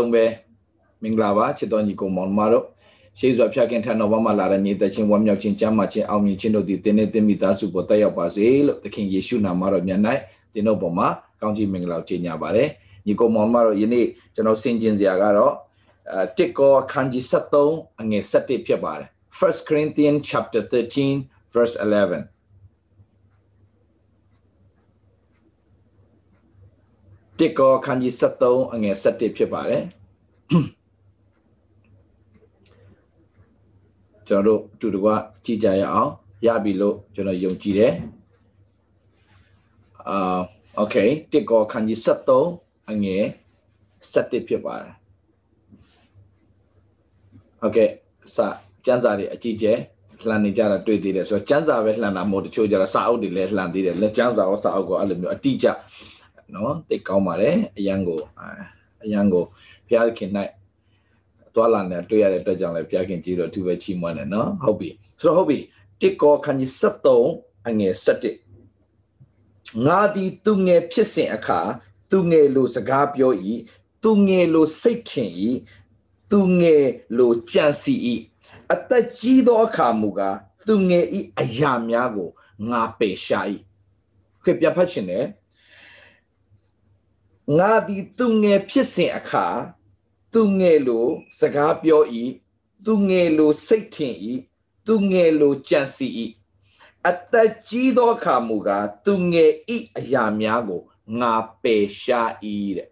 လုံးပဲမင်္ဂလာပါချစ်တော်ညီကောင်မောင်မတို့ရှေးစွာဖျက်ခင်ထံတော်ဘမှာလာတဲ့ညီသက်ချင်းဝမ်းမြောက်ခြင်းကြမ်းမှခြင်းအောင်မြင်ခြင်းတို့သည်တင်းနဲ့တင်းမိသားစုပေါ်တက်ရောက်ပါစေလို့သခင်ယေရှုနာမတော်မြတ်၌တင်းတို့ပေါ်မှာကောင်းချီးမင်္ဂလာကိုကြေညာပါတယ်ညီကောင်မောင်မတို့ယနေ့ကျွန်တော်ဆင်ကျင်စရာကတော့အဲတစ်ကောခန်းကြီး73အငယ်7ဖြစ်ပါတယ် First Corinthians chapter 13 verse 11 တစ်ကောခန်းကြီး73အငယ်71ဖြစ်ပါတယ်ကျွန်တော်တို့တူတကွကြည့်ကြရအောင်ရပြီလို့ကျွန်တော်ယုံကြည်တယ်အာ okay တစ်ကောခန်းကြီး73အငယ်71ဖြစ်ပါတယ် okay စာကျမ်းစာတွေအကြည့်ကျဲလှန်နေကြတာတွေ့သေးတယ်ဆိုတော့ကျမ်းစာပဲလှန်တာမဟုတ်တချို့ကျတော့စာအုပ်တွေလည်းလှန်သေးတယ်လက်ကျမ်းစာရောစာအုပ်ကောအဲ့လိုမျိုးအတိအကျ နော်သိကောင်းပါတယ်အရန်ကိုအရန်ကိုဘုရားခင်၌သွားလာနေတွေ့ရတဲ့အတွက်ကြောင့်လည်းဘုရားခင်ကြည့်တော့သူပဲချီးမွမ်းတယ်နော်ဟုတ်ပြီဆိုတော့ဟုတ်ပြီတစ်ကောခန်းကြီး73အငယ်7ငါသည်သူငယ်ဖြစ်စဉ်အခါသူငယ်လိုစကားပြော၏သူငယ်လိုစိတ်ထင်၏သူငယ်လိုကြံစီ၏အသက်ကြီးသောအခါမူကားသူငယ်၏အရာများကိုငါပယ်ရှာ၏ခေပြဖတ်ခြင်းနဲ့ ငါသည်သူငယ်ဖြစ်စဉ်အခါသူငယ်လိုစကားပြော၏သူငယ်လိုစိတ်ထင်၏သူငယ်လိုကြံစီ၏အသက်ကြီးသောအခါမူကားသူငယ်၏အရာများကိုငါပယ်ရှာ၏တဲ့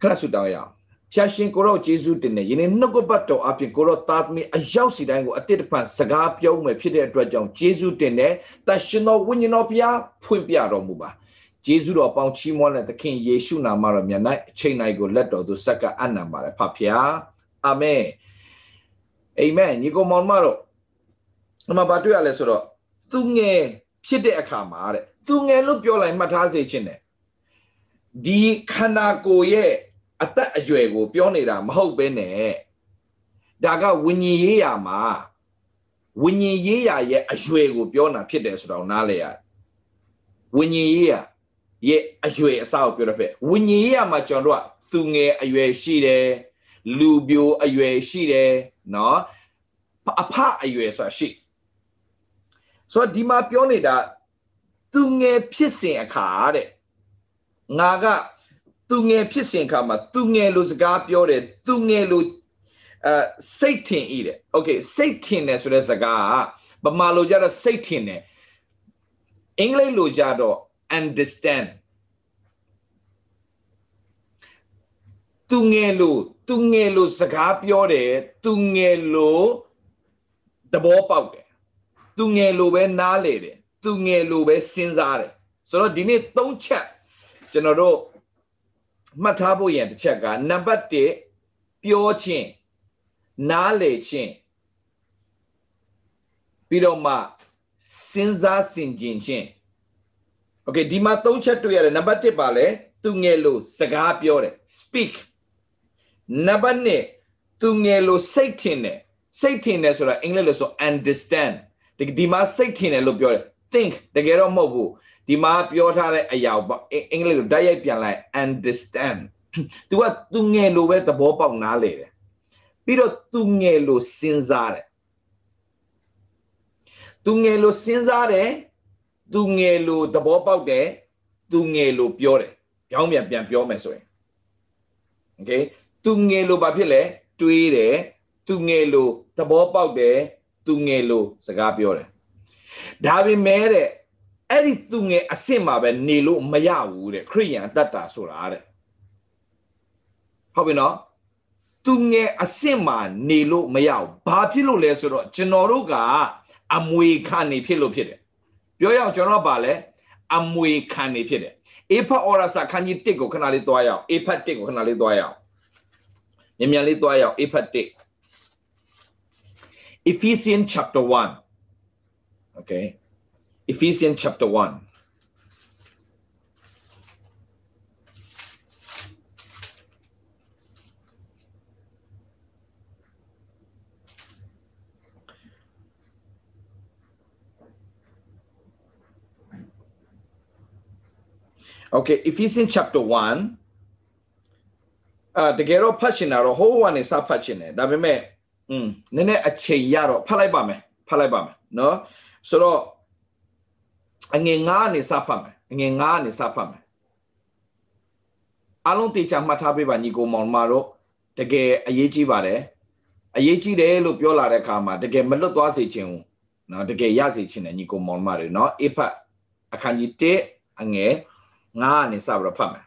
ခရဆုတောင်းရအောင်ဖျာရှင်ကိုရောယေရှုတင်နေယနေ့နှုတ်ကပတ်တော်အပြင်ကိုရောသားသမီးအရောက်စီတိုင်းကိုအတိတ်တဖန်စကားပြောမယ်ဖြစ်တဲ့အတွက်ကြောင့်ယေရှုတင်နေတရှင်တော်ဝိညာဉ်တော်ဘုရားဖွင့်ပြတော်မူပါ ယေရှုတော်ပေါင်းချီးမွမ်းတဲ့သခင်ယေရှုနာမတော်မြတ်၌အချိန်တိုင်းကိုလက်တော်သို့ဆက်ကအနံပါတယ်ဖဖျာအာမင်အာမင်ညီကောင်မောင်မတော်အမဘာတွေ့ရလဲဆိုတော့သူငယ်ဖြစ်တဲ့အခါမှာတဲ့သူငယ်လို့ပြောလိုက်မှတ်ထားစေခြင်းတယ်ဒီခန္ဓာကိုယ်ရဲ့အသက်အရွယ်ကိုပြောနေတာမဟုတ်ဘဲနဲ့ဒါကဝิญဉ်ရေးရာမှာဝิญဉ်ရေးရာရဲ့အရွယ်ကိုပြောတာဖြစ်တယ်ဆိုတော့နားလဲရတယ်ဝิญဉ်ရေးရာ ရဲ့အရွယ်အစကိုပြောတဲ့ဖြစ်ဝิญကြီးရမှာကျွန်တော်တို့ကသူငယ်အရွယ်ရှိတယ်လူပြိုအရွယ်ရှိတယ်နော်အဖအရွယ်ဆိုတာရှိဆိုတော့ဒီမှာပြောနေတာသူငယ်ဖြစ်စဉ်အခါတဲ့ငါကသူငယ်ဖြစ်စဉ်အခါမှာသူငယ်လို့စကားပြောတယ်သူငယ်လို့အဲစိတ်ထင်ဤတဲ့ okay စိတ်ထင်တယ်ဆိုတဲ့စကားကဗမာလိုကြတော့စိတ်ထင်တယ်အင်္ဂလိပ်လိုကြတော့ understand သူငယ်လိုသူငယ်လိုစကားပြောတယ်သူငယ်လိုသဘောပေါက်တယ်သူငယ်လိုပဲနားလေတယ်သူငယ်လိုပဲစဉ်းစားတယ်ဆိုတော့ဒီနေ့၃ချက်ကျွန်တော်တို့မှတ်ထားဖို့ရန်တစ်ချက်ကနံပါတ်1ပြောခြင်းနားလေခြင်းပြီးတော့မှစဉ်းစားဆင်ခြင်ခြင်း Okay ဒီမှာသုံးချက်တွေ့ရတယ်နံပါတ်1ပါလဲသူငယ်လို့စကားပြောတယ် speak နံပါတ်2သူငယ်လို့စိတ်ထင်တယ်စိတ်ထင်တယ်ဆိုတာအင်္ဂလိပ်လို့ဆို understand ဒီမှာစိတ်ထင်တယ်လို့ပြောတယ် think တကယ်တော့မဟုတ်ဘူးဒီမှာပြောထားတဲ့အရာပေါ့အင်္ဂလိပ်လိုဓာတ်ရိုက်ပြန်လိုက် understand သူကသူငယ်လိုပဲသဘောပေါက်နားလေတယ်ပြီးတော့သူငယ်လိုစဉ်းစားတယ်သူငယ်လိုစဉ်းစားတယ် သူငယ်လိုသဘောပေါက်တယ်သူငယ်လိုပြောတယ်ပြောင်းပြန်ပြန်ပြောမယ်ဆိုရင် okay သူငယ်လိုဘာဖြစ်လဲတွေးတယ်သူငယ်လိုသဘောပေါက်တယ်သူငယ်လိုစကားပြောတယ်ဒါပေမဲ့တဲ့အဲ့ဒီသူငယ်အစ်စ်မှာပဲနေလို့မရဘူးတဲ့ခရိယန်တတ်တာဆိုတာတဲ့ဟုတ်ပြီနော်သူငယ်အစ်စ်မှာနေလို့မရဘူးဘာဖြစ်လို့လဲဆိုတော့ကျွန်တော်တို့ကအမွေခံနေဖြစ်လို့ဖြစ်တယ် ပြောရအောင်ကျွန်တော်ကပါလဲအမွေခံနေဖြစ်တယ်အေဖတ်အော်ရစာခန်းကြီး1ကိုခဏလေးသွားရအောင်အေဖတ်1ကိုခဏလေးသွားရအောင်မြန်မြန်လေးသွားရအောင်အေဖတ်1 Ephesians chapter 1 okay Ephesians chapter 1 Ephesians Okay Ephesians chapter 1အာတကယ်တော့ဖတ်ရှင်တာတော့ဟိုးဝါနေစဖတ်ရှင်တယ်ဒါပေမဲ့อืมနည်းနည်းအချိန်ရတော့ဖတ်လိုက်ပါမယ်ဖတ်လိုက်ပါမယ်เนาะဆိုတော့အငယ်9နေစဖတ်မယ်အငယ်9နေစဖတ်မယ်အလုံးတေချာမှတ်ထားပေးပါညီကိုမောင်မတို့တကယ်အရေးကြီးပါတယ်အရေးကြီးတယ်လို့ပြောလာတဲ့အခါမှာတကယ်မလွတ်သွားစေချင်ဘူးเนาะတကယ်ရစေချင်တယ်ညီကိုမောင်မတွေเนาะအဖတ်အခန်းကြီး1အငယ်9 နေစပြီးတော့ဖတ်မယ်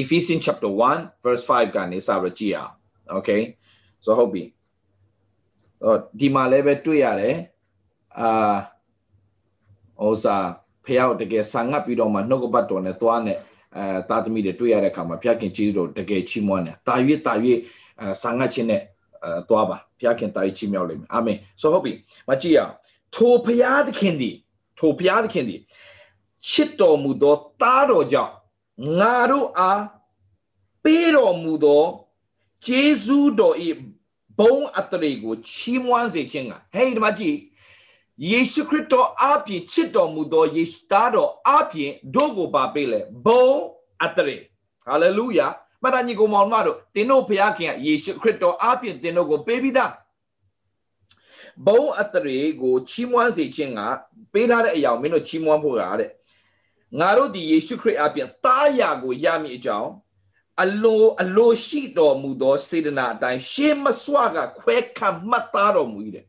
Ephesians chapter 1 verse 5ကနေစပြီးကြည့်အောင် okay so ဟုတ်ပြီဟောဒီမှာလည်းပဲတွေ့ရတယ်အာဟိုစာဖះတကယ်ဆာငတ်ပြီးတော့မှနှုတ်ကပတ်တော်နဲ့သွားနဲ့အဲတာသမီတွေတွေ့ရတဲ့အခါမှာဖះခင်ကြီးတို့တကယ်ချီးမွမ်းတယ်တာ၍တာ၍အဲဆာငတ်ခြင်းနဲ့အဲသွားပါဖះခင်တာ၍ချီးမြှောက်လိမ့်မယ်အာမင်ဆိုဟုတ်ပြီမကြည့်အောင်ထိုဖះသခင်သည်ထိုဖះသခင်သည် ချစ်တော်မူသောသားတော်ကြောင့်ငါတို့အားပေးတော်မူသောဂျေဇူးတော်၏ဘုံအတရေကိုချီးမွမ်းစေခြင်းကဟေးဒီမှာကြည့်ယေရှုခရစ်တော်အပြင်ချစ်တော်မူသောယေရှုသားတော်အပြင်တို့ကိုပါပေးလေဘုံအတရေဟာလေလုယာမတန်ကြီးကိုမောင်မတို့သင်တို့ဖခင်ကယေရှုခရစ်တော်အပြင်သင်တို့ကိုပေးပြီးသားဘုံအတရေကိုချီးမွမ်းစေခြင်းကပေးထားတဲ့အရာမင်းတို့ချီးမွမ်းဖို့ကတဲ့ ငါတို့ဒီယေရှုခရစ်အပြင်သားရာကိုရမည်အကြောင်းအလိုအလိုရှိတော်မူသောစေတနာအတိုင်းရှေးမစွာကခွဲခတ်မှတ်သားတော်မူ၏တဲ့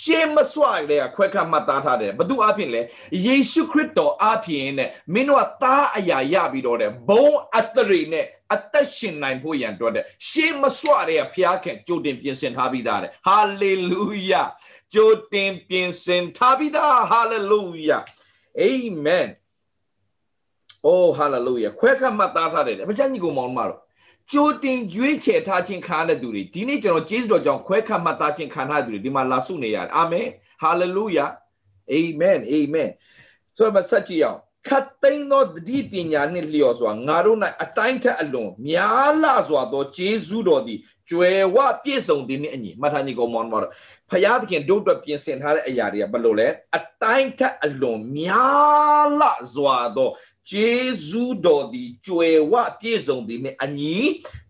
ရှေးမစွာကလေးကခွဲခတ်မှတ်သားထားတယ်ဘသူအဖြစ်လဲယေရှုခရစ်တော်အဖြစ်နဲ့မင်းတို့ကသားအရာရပြီးတော့တဲ့ဘုံအတရိနဲ့အသက်ရှင်နိုင်ဖို့ရန်အတွက်တဲ့ရှေးမစွာတဲ့ဖျားခင်ကြိုတင်ပြင်ဆင်ထားပြီးသားတဲ့ဟာလေလုယာကြိုတင်ပြင်ဆင်ထားပြီးသားဟာလေလုယာအာမင် အိုးဟာလေလုယာခွဲခတ်မှတ်သားထားတယ်မချမ်းကြီးကိုမောင်းမတော့ကြိုတင်ရွေးချယ်ထားခြင်းခံရတဲ့သူတွေဒီနေ့ကျွန်တော်ကျေးဇူးတော်ကြောင့်ခွဲခတ်မှတ်သားခြင်းခံရတဲ့သူတွေဒီမှာလာဆုနေရတယ်အာမင်ဟာလေလုယာအာမင်အာမင်ဆိုတော့ဆက်ကြည့်အောင်ခတ်သိမ်းသောတတိပညာနှင့်လျော်စွာငါတို့၌အတိုင်းထက်အလွန်များလာစွာသောကျေးဇူးတော်သည်ကျွယ်ဝပြည့်စုံသည်နှင့်အညီမှတ်ထားညီကောင်မောင်မောင်ဖယားသခင်တို့အတွက်ပြင်ဆင်ထားတဲ့အရာတွေကဘယ်လိုလဲအတိုင်းထက်အလွန်များလာစွာသော ကျေးဇူးတော်သည်ကြွယ်ဝပြည့်စုံသည်နှင့်အညီ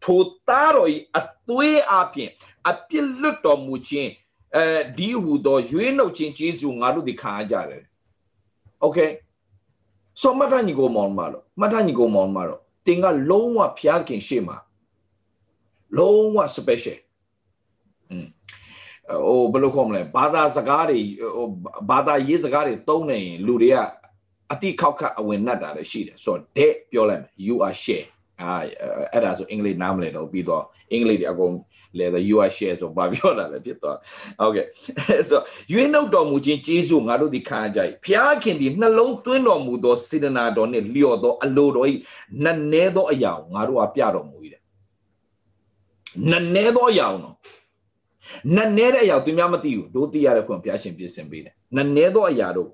ထိုသားတော်၏အသွေးအပြင်အပြစ်လွတ်တော်မူခြင်းအဲဒီဟူသောရွေးနှုတ်ခြင်းကျေးဇူးငါတို့ဒီခံရကြတယ်။ Okay ဆိုမတ်တညီကိုမောင်မလို့မတ်တညီကိုမောင်မတော့တင်ကလုံးဝဖျားခင်ရှေ့မှာလုံးဝ special อืมဟိုဘယ်လိုခေါ်မလဲဘာသာစကားတွေဟိုဘာသာရေးစကားတွေသုံးနေရင်လူတွေက အတိခောက်ခတ်အဝင်နှက်တာလည်းရှိတယ်ဆိုတော့ that ပြောလိုက်မယ် you are share အာအဲ့ဒါဆိုအင်္ဂလိပ်နားမလည်တော့ပြီးတော့အင်္ဂလိပ်တွေအကုန်လဲတော့ you are share ဆိုဘာပြောတာလဲဖြစ်သွားဟုတ်ကဲ့ဆိုရွေးနှုတ်တော်မူခြင်းကျေးဇူးငါတို့ဒီခံကြ၏ဖျားခင်ဒီနှလုံးသွင်းတော်မူသောစေတနာတော်နှင့်လျော်သောအလိုတော်၏နတ်နဲသောအရာကိုငါတို့အပြတော်မူ၏တဲ့နတ်နဲသောအရာကိုနော်နတ်နဲတဲ့အရာသူများမသိဘူးတို့သိရတဲ့ခွင့်ဘုရားရှင်ပြင်ဆင်ပေးတယ်နတ်နဲသောအရာတို့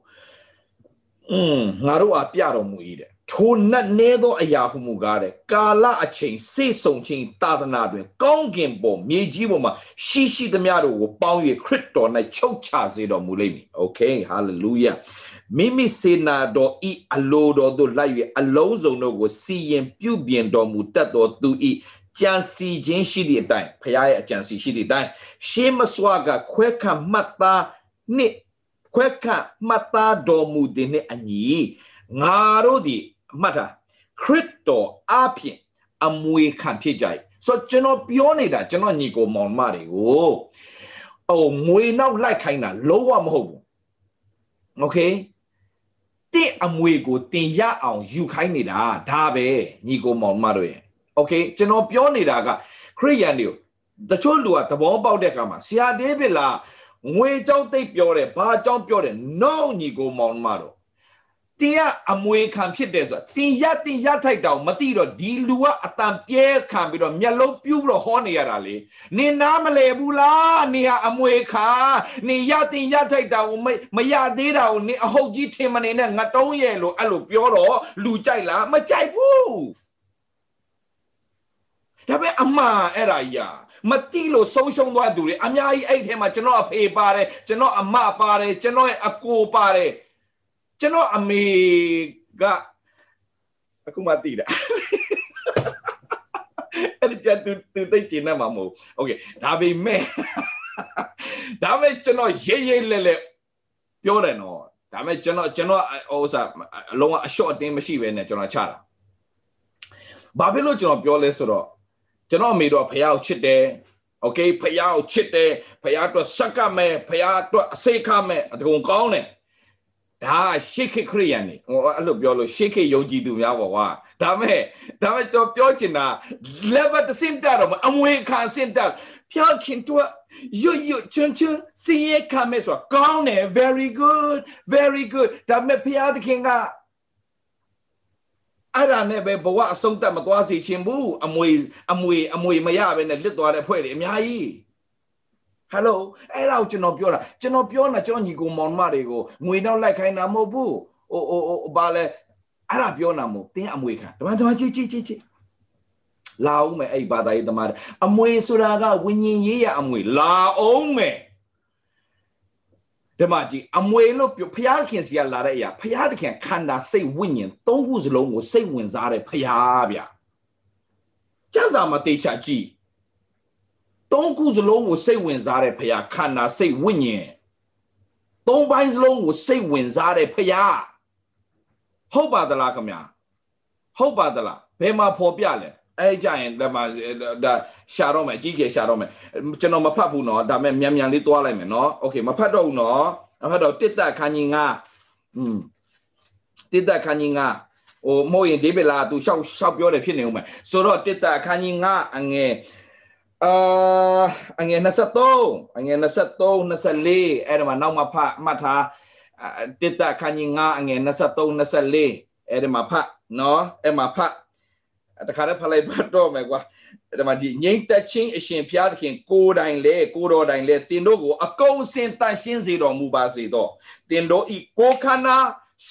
อืมငါတို့အားပြတော်မူ၏တဲ့ထိုနတ်နေသောအရာဟုမူကားတဲ့ကာလအချိန်စေဆုံခြင်းသာသနာတွင်ကောင်းကင်ပေါ်မြေကြီးပေါ်မှာရှိရှိသမျှတို့ကိုပေါင်း၍ခရစ်တော်၌ချုပ်ချစေတော်မူလိမ့်မည်။ Okay hallelujah မိမိစေနာတော်ဤအလိုတော်သို့လိုက်၍အလုံးစုံတို့ကိုစီရင်ပြုပြင်တော်မူတတ်တော်သူဤကြံစီခြင်းရှိသည့်အတိုင်းဖခင်ရဲ့အကြံစီရှိသည့်အတိုင်းရှေးမစွာကခွဲခန့်မှတ်သားနှစ် ခွဲခတ်မှတ်သားတော်မူသည်နှင့်အညီငါတို့သည်မှတ်တာခရစ်တော်အပြင်အမွေခံဖြစ်ကြ යි ဆိုတော့ကျွန်တော်ပြောနေတာကျွန်တော်ညီကိုမောင်မတွေကိုဟိုငွေနောက်လိုက်ခိုင်းတာလုံးဝမဟုတ်ဘူးโอเคတင့်အမွေကိုတင်ရအောင်ယူခိုင်းနေတာဒါပဲညီကိုမောင်မတို့ရဲ့โอเคကျွန်တော်ပြောနေတာကခရိယန်တွေကိုတချို့လူကသဘောပေါက်တဲ့အခါမှာဆရာဒေးဗစ်လား ငွေကြောင့်သိပ်ပြောတယ်ဘာကြောင့်ပြောတယ် no ညီကိုမောင်မတို့တင်ကအမွေခံဖြစ်တယ်ဆိုတာတင်ရတင်ရထိုက်တောင်မသိတော့ဒီလူကအတန်ပြဲခံပြီးတော့မျက်လုံးပြူးပြီးတော့ဟောနေရတာလေနင်နားမလဲဘူးလားနေဟာအမွေခံနေရတင်ရထိုက်တာကိုမရသေးတာကိုနေအဟုတ်ကြီးထင်မနေနဲ့ငါတုံးရဲ့လို့အဲ့လိုပြောတော့လူကြိုက်လားမကြိုက်ဘူးဒါပေမဲ့အမှန်အဲ့ဒါကြီး မတိလို့ဆုံးရှုံးသွားသူတွေအများကြီးအဲ့ထဲမှာကျွန်တော်အဖေပါတယ်ကျွန်တော်အမပါတယ်ကျွန်တော်ရဲ့အကိုပါတယ်ကျွန်တော်အမေက အခုမှသိတာအဲ့ဒီကျသူသူသိကျင်နေမှာမဟုတ်โอเคဒါပေမဲ့ဒါပေမဲ့ကျွန်တော်ရေးရေးလဲလဲပြောတယ်နော်ဒါပေမဲ့ကျွန်တော်ကျွန်တော်ဟိုစားအလုံးအ short အတင်းမရှိဘဲနဲ့ကျွန်တော်ချတာဘာဖြစ်လို့ကျွန်တော်ပြောလဲဆိုတော့ ကျွန်တော်အမေတော့ဖះကိုချစ်တယ်โอเคဖះကိုချစ်တယ်ဖះအတွက်ဆက်ကမဲ့ဖះအတွက်အစိတ်ခမဲ့အတကုံကောင်းတယ်ဒါရှေ့ခေခရိယန်နေဟိုအဲ့လိုပြောလို့ရှေ့ခေယုံကြည်သူများပေါ့ကွာဒါမဲ့ဒါမဲ့ကျွန်တော်ပြောချင်တာ level တစ်စင်တာတော့အမွေခံစင်တာဖျောက်ခင်တော့ရွရွချွန်းချွန်းစင်ရခမဲ့ဆိုကောင်းတယ် very good very good ဒါမဲ့ဖျားသခင်က အဲ့ဒါနဲ့ပဲဘဝအဆုံးသတ်မသွားစေချင်ဘူးအမွေအမွေအမွေမရပဲနဲ့လစ်သွားတဲ့ဖွဲ့တွေအများကြီးဟယ်လိုအဲ့ဒါကိုကျွန်တော်ပြောတာကျွန်တော်ပြောတာကျွန်တော်ညီကိုမောင်မတွေကိုငွေတော့လိုက်ခိုင်းတာမဟုတ်ဘူးဟိုဟိုဟိုဘာလဲအဲ့ဒါပြောတာမဟုတ်တင်းအမွေခံဒီမှာဒီမှာကြည့်ကြည့်ကြည့်ကြည့်လာအောင်မယ်အဲ့ဘာသာရေးသမားအမွေဆိုတာကဝิญဉ်ရေးရအမွေလာအောင်မယ် ဒီမှာကြည့်အမွေလို့ပြောဖျားခင်စီကလာတဲ့အရာဖျားသခင်ခန္ဓာစိတ်ဝိညာဉ်သုံးခုစလုံးကိုစိတ်ဝင်စားတဲ့ဖျားဗျကျမ်းစာမှာတေချာကြည့်သုံးခုစလုံးကိုစိတ်ဝင်စားတဲ့ဖျားခန္ဓာစိတ်ဝိညာဉ်သုံးပိုင်းစလုံးကိုစိတ်ဝင်စားတဲ့ဖျားဟုတ်ပါသလားခင်ဗျာဟုတ်ပါသလားဘယ်မှာဖော်ပြလဲ အဲ့ကြရင်ဒါမှဒါရှာတော့မယ်ကြီးကြီးရှာတော့မယ်ကျွန်တော်မဖတ်ဘူးเนาะဒါပေမဲ့မြန်မြန်လေးတွားလိုက်မယ်เนาะโอเคမဖတ်တော့ဘူးเนาะမဖတ်တော့တစ်သက်ခန်းကြီးငါอืมတစ်သက်ခန်းကြီးငါဟိုမို့ရင်ဒေးဗစ်လာသူရှောက်ရှောက်ပြောတယ်ဖြစ်နေဦးမယ်ဆိုတော့တစ်သက်ခန်းကြီးငါအငယ်အာအငယ်23အငယ်23 24အဲ့ဒါမှနောက်မှဖတ်မှတ်ထားတစ်သက်ခန်းကြီးငါအငယ်23 24အဲ့ဒါမှဖတ်เนาะအဲ့မှာဖတ် တခါတည်းဖလိုက်ပတ်တော့မယ်ကွာဒါမှဒီငိမ့်သက်ချင်းအရှင်ဖျားသခင်ကိုယ်တိုင်လေကိုတော်တိုင်လေတင်တို့ကိုအကုန်စင်တန်ရှင်းစေတော်မူပါစေတော့တင်တို့ဤကိုခန္ဓာ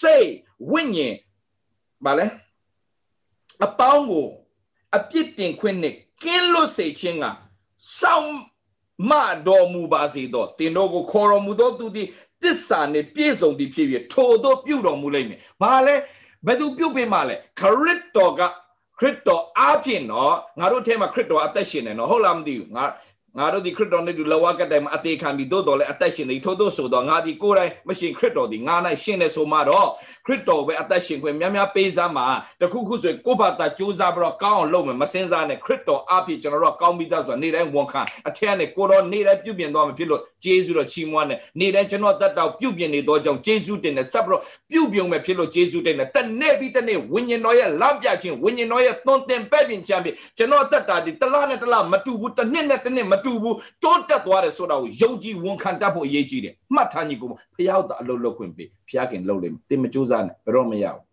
စိတ်ဝိညာဉ်ဗာလဲအပေါင်းကိုအပြစ်တင်ခွင့်နဲ့ကင်းလွတ်စေခြင်းကစောင့်မတော်မူပါစေတော့တင်တို့ကိုခေါ်တော်မူသောသူသည်တစ္ဆာနှင့်ပြည့်စုံသည်ဖြစ်ပြီးထိုတို့ပြုတော်မူလိမ့်မယ်။ဘာလဲဘယ်သူပြုတ်ပေးမှလဲခရစ်တော်က ခရစ်တော်အားဖြင့်တော့ငါတို့ထဲမှာခရစ်တော်အသက်ရှင်နေနော်ဟုတ်လားမသိဘူးငါ ငါတို့ဒီခရစ်တော်နဲ့ဒီလဝကတိုင်မှာအသေးခံပြီးသို့တော်လည်းအသက်ရှင်နေထို့သို့ဆိုတော့ငါဒီကိုယ်တိုင်မရှင်ခရစ်တော်ဒီငါ၌ရှင်နေဆိုမှတော့ခရစ်တော်ပဲအသက်ရှင်ခွင့်များများပေးစမ်းမှာတခုခုဆိုကိုယ့်ဘာသာကြိုးစားပြီးတော့ကောင်းအောင်လုပ်မယ်မစင်စားနဲ့ခရစ်တော်အပြည့်ကျွန်တော်တို့ကောင်းပြီးသားဆိုတာနေ့တိုင်းဝန်ခံအထက်ကနေကိုတော်နေ့တိုင်းပြုပြင်သွားမှာဖြစ်လို့ဂျေဇုတော်ချီးမွမ်းတယ်နေ့တိုင်းကျွန်တော်တတ်တော်ပြုပြင်နေတော့ကြောင့်ဂျေဇုတင်တယ်ဆက်ပြီးတော့ပြုပြင်မယ်ဖြစ်လို့ဂျေဇုတင်တယ်တနေ့ပြီးတနေ့ဝိညာဉ်တော်ရဲ့လမ်းပြခြင်းဝိညာဉ်တော်ရဲ့သွန်သင်ပဲ့ပြင်ခြင်းပြီးကျွန်တော်တတ်တာဒီတလားနဲ့တလားမတူဘူးတစ်နှစ်နဲ့တစ်နှစ်မတူဘူးတိုးတက်သွားတယ်ဆိုတာကိုယုံကြည်ဝန်ခံတတ်ဖို့အရေးကြီးတယ်မှတ်ထားညီကိုဖျောက်တာအလုပ်လုပ်ခွင့်ပေးဖျားခင်လုပ်လိမ့်မယ်တင်မကြိုးစားနဲ့ဘယ်တော့မရဘူး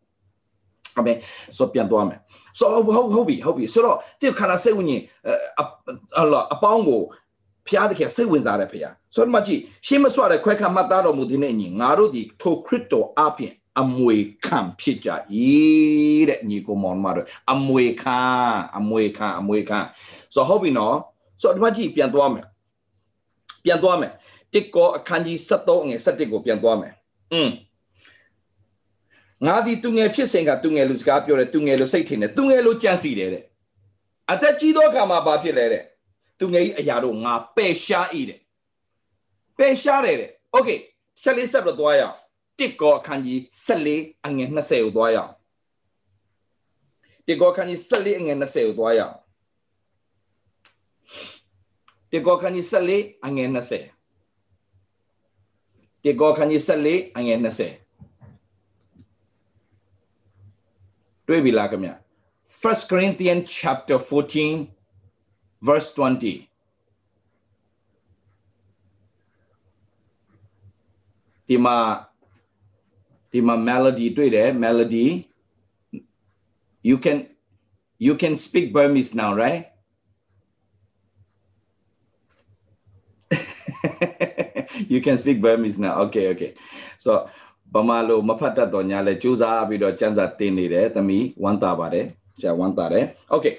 အမေဆိုပြန်သွားမယ်ဆိုဟုတ်ဟုတ်ပြီဟုတ်ပြီဆိုတော့ဒီခန္ဓာစိတ်ဝိညာဉ်အလောအပေါင်းကိုဖျားတကယ်စိတ်ဝင်စားတဲ့ဖျားဆိုတော့မကြည့်ရှင်းမစွာတဲ့ခွဲခါမှတ်သားတော်မူတဲ့ညီငါတို့ဒီထိုခရစ်တော်အပြင်အမွေခံဖြစ်ကြ၏တဲ့ညီကိုမောင်မတို့အမွေခံအမွေခံအမွေခံဆိုတော့ဟုတ်ပြီနော် ဆိုတော့ဒီမှာကြည့်ပြန်သွားမယ်ပြန်သွားမယ်တစ်ကောအခန်းကြီး73ငွေ7ကိုပြန်သွားမယ်อืมငါဒီသူငယ်ဖြစ်စဉ်ကသူငယ်လူစကားပြောတယ်သူငယ်လူစိတ်ထင်တယ်သူငယ်လူကြံစီတယ်တဲ့အသက်ကြီးသောအခါမှာဘာဖြစ်လဲတဲ့သူငယ်ကြီးအရာတို့ငါပယ်ရှား၏တဲ့ပယ်ရှားတယ်တဲ့โอเคချက်လေးဆက်တော့သွားရအောင်တစ်ကောအခန်းကြီး14အငယ်20ကိုသွားရအောင်တစ်ကောအခန်းကြီး14အငယ်20ကိုသွားရအောင် တစ်ကောအခန်းကြီး14အငယ်20တစ်ကောအခန်းကြီး14အငယ်20တွေ့ပြီလားခင်ဗျ First Corinthians chapter 14 verse 20 ဒီမှာဒီမှာ melody တွေ့တယ် melody you can you can speak Burmese now right you can speak Burmese now okay okay so ဗမာလိုမဖတ်တတ်တော့ညာလဲစူးစမ်းပြီးတော့စံစာတင်နေတယ်သမီးဝမ်းသာပါတယ်ဆရာဝမ်းသာတယ် okay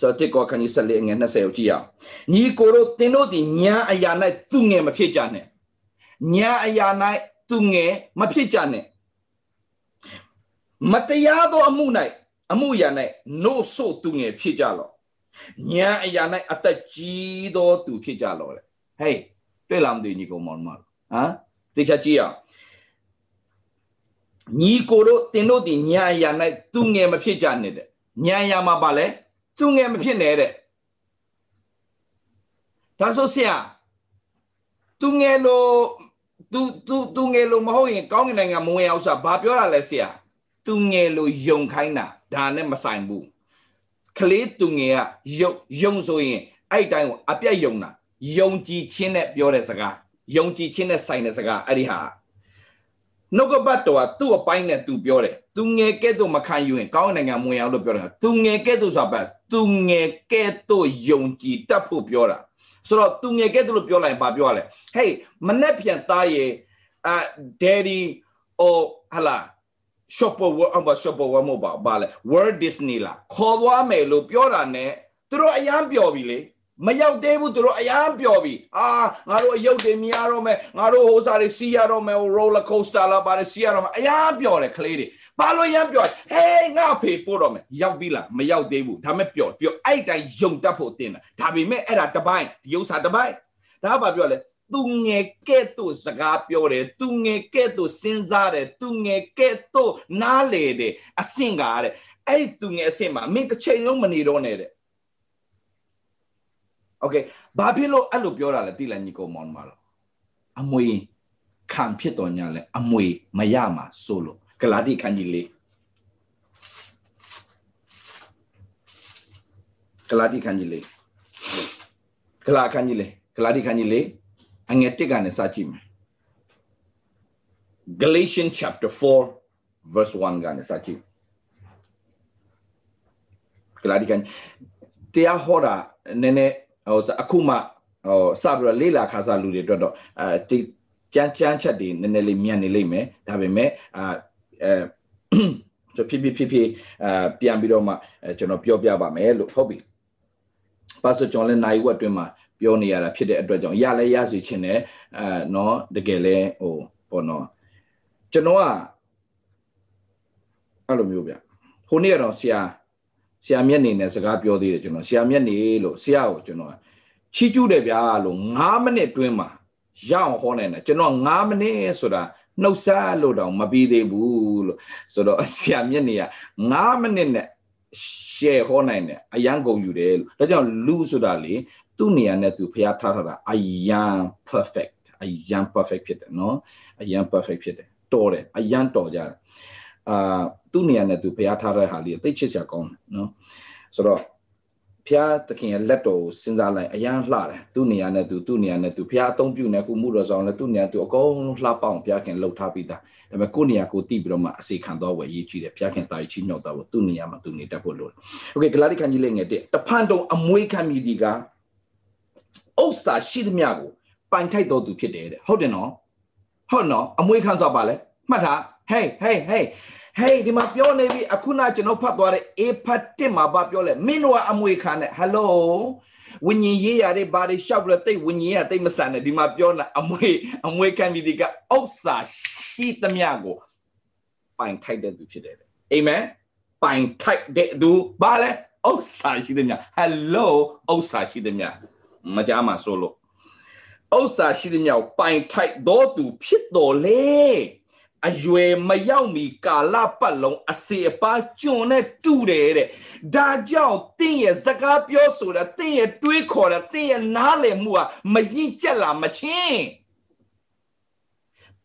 ဆိုတော့တစ်ကောခန်းကြီး14အငယ်20ကိုကြည့်ရအောင်ညီကိုတို့တင်တို့ဒီညာအရာ၌သူငယ်မဖြစ်ကြနဲ့ညာအရာ၌သူငယ်မဖြစ်ကြနဲ့မတရားသောအမှု၌အမှုရာ၌နို့ဆို့သူငယ်ဖြစ်ကြလော့ဉာဏ်အရာ၌အသက်ကြီးသောသူဖြစ်ကြလော့လေ ဟေးတွေ့လားမသိညီကောင်မောင်မဟမ်သိချကြည့်အောင်ညီကိုတို့တင်တို့ဒီဉာဏ်အရာ၌သူငယ်မဖြစ်ကြနဲ့တဲ့ဉာဏ်အရာမှာပါလဲသူငယ်မဖြစ်နဲ့တဲ့ဒါဆိုဆရာသူငယ်လို့သူသူသူငယ်လို့မဟုတ်ရင်ကောင်းကင်နိုင်ငံမဝင်အောင်ဆိုတာဘာပြောတာလဲဆရာသူငယ်လို့ယုံခိုင်းတာဒါနဲ့မဆိုင်ဘူးကလေးသူငယ်ကယုံယုံဆိုရင်အဲ့တိုင်းကိုအပြတ်ယုံတာ ယုံကြည်ခြင်းနဲ့ပြောတဲ့စကားယုံကြည်ခြင်းနဲ့ဆိုင်တဲ့စကားအဲ့ဒီဟာနှုတ်ကပတ်တော်ကသူ့အပိုင်းနဲ့သူပြောတယ်သူငယ်ကဲ့သို့မခံယူရင်ကောင်းနိုင်ငံမဝင်အောင်လို့ပြောတယ်သူငယ်ကဲ့သို့ဆိုတာပဲသူငယ်ကဲ့သို့ယုံကြည်တတ်ဖို့ပြောတာဆိုတော့သူငယ်ကဲ့သို့လို့ပြောလိုက်ရင်ဘာပြောရလဲဟေးမနဲ့ပြန်သားရေအာ daddy or ဟလာ shopper world အမ shopper world မဟုတ်ပါဘာလဲ world disney လာခေါ်သွားမယ်လို့ပြောတာ ਨੇ သူတို့အယမ်းပျော်ပြီလေ မရောက်သေးဘူးသူတို့အယမ်းပျော်ပြီအာငါတို့အယုတ်တွေမြင်ရတော့မယ်ငါတို့ဟိုစားတွေစီးရတော့မယ် roller coaster လာပါတယ်စီးရတော့မယ်အယမ်းပျော်တယ်ကလေးတွေဘာလို့ရမ်းပျော်ဟေးငါဖေပို့တော့မယ်ရောက်ပြီလားမရောက်သေးဘူးဒါမဲ့ပျော်ပျော်အဲ့တိုင်းယုံတတ်ဖို့တင်တာဒါပေမဲ့အဲ့ဒါတပိုင်းဒီဥစ္စာတပိုင်းဒါကဘာပြောလဲသူငယ်ကဲ့သို့စကားပြောတယ်သူငယ်ကဲ့သို့စဉ်းစားတယ်သူငယ်ကဲ့သို့နားလေတယ်အဆင့်ကားတဲ့အဲ့သူငယ်အဆင့်မှာမင်းတစ်ချိန်လုံးမနေတော့နဲ့တဲ့ โอเคဘာဖြစ်လို့အဲ့လိုပြောတာလဲတိလိုက်ညီကောင်မောင်မှာလို့အမွေခံဖြစ်တော်ညာလဲအမွေမရမှာဆိုလို့ဂလာတိခန်းကြီးလေးဂလာတိခန်းကြီးလေးဂလာခန်းကြီးလေးဂလာတိခန်းကြီးလေးအငယ်တစ်ကနေစကြည့်မယ် Galatians chapter 4 verse 1ကနေစကြည့်ဂလာတိခန်းတရားဟောတာနည်းနည်း ဟိုအခုမှဟိုစပြီးတော့လေးလာခါစားလူတွေအတွက်တော့အဲကြမ်းကြမ်းချက်တွေနည်းနည်းလေးမြန်နေလိမ့်မယ်ဒါပေမဲ့အာအဲကျွန်တော်ဖြစ်ဖြစ်ဖြစ်ဖြစ်အာပြန်ပြီးတော့မှကျွန်တော်ပြောပြပါမယ်လို့ဟုတ်ပြီပါဆိုကျွန်တော်လည်းနိုင်ဝက်အတွင်းမှာပြောနေရတာဖြစ်တဲ့အတွက်ကြောင့်ရလဲရစီချင်းတယ်အဲနော်တကယ်လဲဟိုပေါ့နော်ကျွန်တော်ကအဲ့လိုမျိုးဗျဟိုနေ့ကတော့ဆရာ ဆရာမျက်နေနဲ့စကားပြောသေးတယ်ကျွန်တော်ဆရာမျက်နေလို့ဆရာကိုကျွန်တော်ချီးကျူးတယ်ဗျာလို့9မိနစ်တွင်းမှာရအောင်ဟောနိုင်တယ်ကျွန်တော်9မိနစ်ဆိုတာနှုတ်ဆက်လို့တောင်မပြီးသေးဘူးလို့ဆိုတော့ဆရာမျက်နေက9မိနစ်နဲ့ share ဟောနိုင်တယ်အရန်ကုန်ယူတယ်လို့ဒါကြောင့်လူဆိုတာလေသူ့နေရာနဲ့သူဖျားထားတာအရန် perfect အရန် perfect ဖြစ်တယ်နော်အရန် perfect ဖြစ်တယ်တော်တယ်အရန်တော်ကြတယ် အာသူ့နေရာနဲ့သူဖျားထားတဲ့ဟာလေးသိချစ်စရာကောင်းတယ်နော်ဆိုတော့ဖျားသခင်ရဲ့လက်တော်ကိုစဉ်းစားလိုက်အရန်လှတယ်သူ့နေရာနဲ့သူသူ့နေရာနဲ့သူဖျားအသုံးပြုနေခုမှုတော်ဆောင်လဲသူ့နေရာသူအကုန်လှပအောင်ဖျားခင်လှုပ်ထားပြီးသားဒါပေမဲ့ကိုယ့်နေရာကိုတိပြီးတော့မှအစီခံတော့ဝယ်ရေးကြည့်တယ်ဖျားခင်တာကြီးချီးမြှောက်တော့သူ့နေရာမှာသူနေတတ်ဖို့လိုတယ်โอเคဂလာတိခန်းကြီးလေးငယ်တဲ့တဖန်တုံအမွေးခံမိဒီကဥစ္စာရှိသမျှကိုပိုင်ထိုက်တော်သူဖြစ်တယ်တဲ့ဟုတ်တယ်နော်ဟုတ်နော်အမွေးခံစားပါလဲမှတ်ထား hey hey hey hey ဒီမှာပြောနေပြီအခုနကျွန်တော်ဖတ်သွားတဲ့ A ဖတ်1မှာဘာပြောလဲမင်းတို့ကအမွေခံတဲ့ hello ဝิญဉ်ရေးရတဲ့ဘာတွေရှောက်ပြီးတော့တိတ်ဝิญဉ်ရတိတ်မဆန်နဲ့ဒီမှာပြောနေအမွေအမွေခံပြီးဒီကဥစ္စာရှိသမျှကိုပိုင်ထိုက်တဲ့သူဖြစ်တယ်အာမင်ပိုင်ထိုက်တဲ့သူဘာလဲဥစ္စာရှိသမျှ hello ဥစ္စာရှိသမျှမကြားမှာဆိုလို့ဥစ္စာရှိသမျှပိုင်ထိုက်တော်သူဖြစ်တော်လေ အရွယ်မရောက်မီကာလပတ်လုံးအစီအပါကျွန်နဲ့တူတယ်တဲ့ဒါကြောင့်တင့်ရဲ့စကားပြောဆိုတာတင့်ရဲ့တွေးခေါ်တာတင့်ရဲ့နားလည်မှုဟာမရင်ကျက်လာမချင်း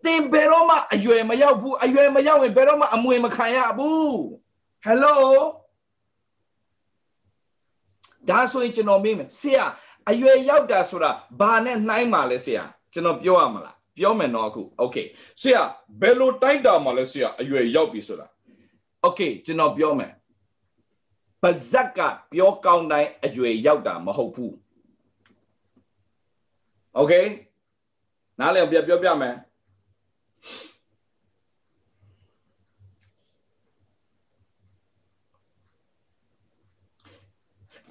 တင်ဘယ်တော့မှအရွယ်မရောက်ဘူးအရွယ်မရောက်ရင်ဘယ်တော့မှအမွေမခံရဘူးဟယ်လိုဒါဆိုရင်ကျွန်တော်မေးမယ်ဆရာအရွယ်ရောက်တာဆိုတာဘာနဲ့နှိုင်းပါလဲဆရာကျွန်တော်ပြောရမလား ပြောမယ်နော်အခု okay ဆရာဘယ်လိုတိုက်တာမှလဲဆရာအရွယ်ရောက်ပြီဆိုတာ okay ကျွန်တော်ပြောမယ်ပါဇက်ကပြောကောင်းတိုင်းအရွယ်ရောက်တာမဟုတ်ဘူး okay နားလည်ပြပြောပြမယ်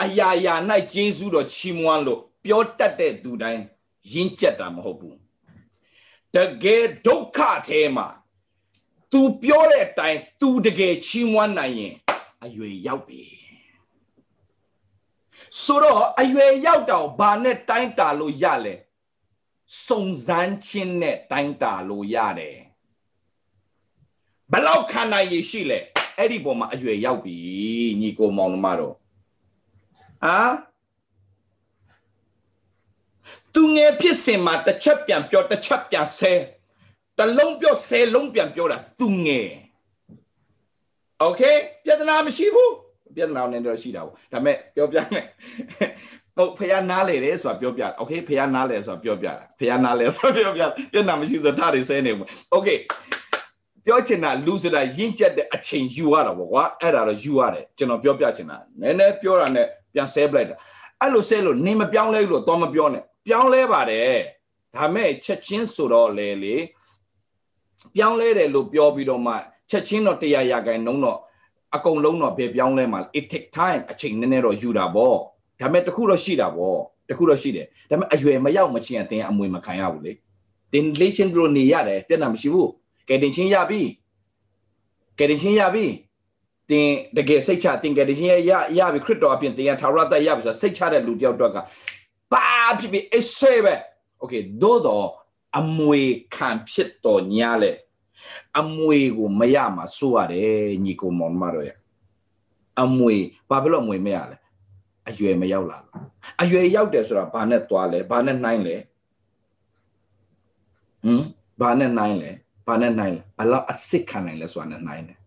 အရာရာ၌ဂျေဇုတော်ချီးမွမ်းလို့ပြောတတ်တဲ့သူတိုင်းရင်းကျက်တာမဟုတ်ဘူး တကယ်ဒုက္ခထဲမှာ तू ပြောတဲ့အတိုင်း तू တကယ်ချီးမွမ်းနိုင်ရင်အရွယ်ရောက်ပြီဆိုတော့အရွယ်ရောက်တော့ဘာနဲ့တိုင်းတာလို့ရလဲစုံစမ်းခြင်းနဲ့တိုင်းတာလို့ရတယ်ဘလောက်ခန္ဓာရည်ရှိလဲအဲ့ဒီပုံမှာအရွယ်ရောက်ပြီညီကိုမောင်နှမတို့အာ သူငယ်ဖြစ်စင်မှာတစ်ချက်ပြန်ပြောတစ်ချက်ပြန်ဆဲတလုံးပြောဆဲလုံးပြန်ပြောတာသူငယ်โอเคပြဿနာမရှိဘူးပြဿနာနဲ့တော့ရှိတာပေါ့ဒါပေမဲ့ပြောပြမယ်ဟုတ်ဖះနားလေတယ်ဆိုတာပြောပြโอเคဖះနားလေဆိုတာပြောပြတာဖះနားလေဆိုတာပြောပြပြဿနာမရှိဆိုထားတယ်ဆဲနေမှာโอเคပြောချင်တာလူဆိုတာရင့်ကျက်တဲ့အချိန်ယူရတာပေါ့ကွာအဲ့ဒါတော့ယူရတယ်ကျွန်တော်ပြောပြချင်တာနည်းနည်းပြောတာနဲ့ပြန်ဆဲပလိုက်တာအဲ့လိုဆဲလို့နင်မပြောင်းလဲလို့တော့မပြောနဲ့ ပြောင်းလဲပါတယ်ဒါမဲ့ချက်ချင်းဆိုတော့လေလေပြောင်းလဲတယ်လို့ပြောပြီးတော့မှချက်ချင်းတော့တရားရခိုင်နှုံးတော့အကုန်လုံးတော့ဘယ်ပြောင်းလဲမှာ it take time အချိန်နည်းနည်းတော့ယူတာပေါ့ဒါမဲ့တခုတော့ရှိတာပေါ့တခုတော့ရှိတယ်ဒါမဲ့အရွယ်မရောက်မချင်းအတင်းအမွေမခံရဘူးလေတင်လေးချင်းတို့နေရတယ်ပြဿနာမရှိဘူးကဲတင်ချင်းရပြီကဲတင်ချင်းရပြီတင်တကယ်စိတ်ချတင်ကယ်တင်ချင်းရရပြီခရစ်တော်အပြင်တင်ရထာဝရတရပြီဆိုစိတ်ချတဲ့လူတယောက်တော့က ပါဖြစ်ပြီးအဆွဲပဲโอเคသို့တော့အမွေခံဖြစ်တော်ညာလေအမွေကိုမရမှာစိုးရတယ်ညီကိုမောင်မတော်ရဲ့အမွေဘာဖြစ်လို့အမွေမရလဲအရွယ်မရောက်လာလို့အရွယ်ရောက်တယ်ဆိုတာဘာနဲ့သွားလဲဘာနဲ့နှိုင်းလဲဟမ်ဘာနဲ့နှိုင်းလဲဘာနဲ့နှိုင်းလဲဘလောက်အစ်စ်ခံနိုင်လဲဆိုတာနဲ့နှိုင်းတယ်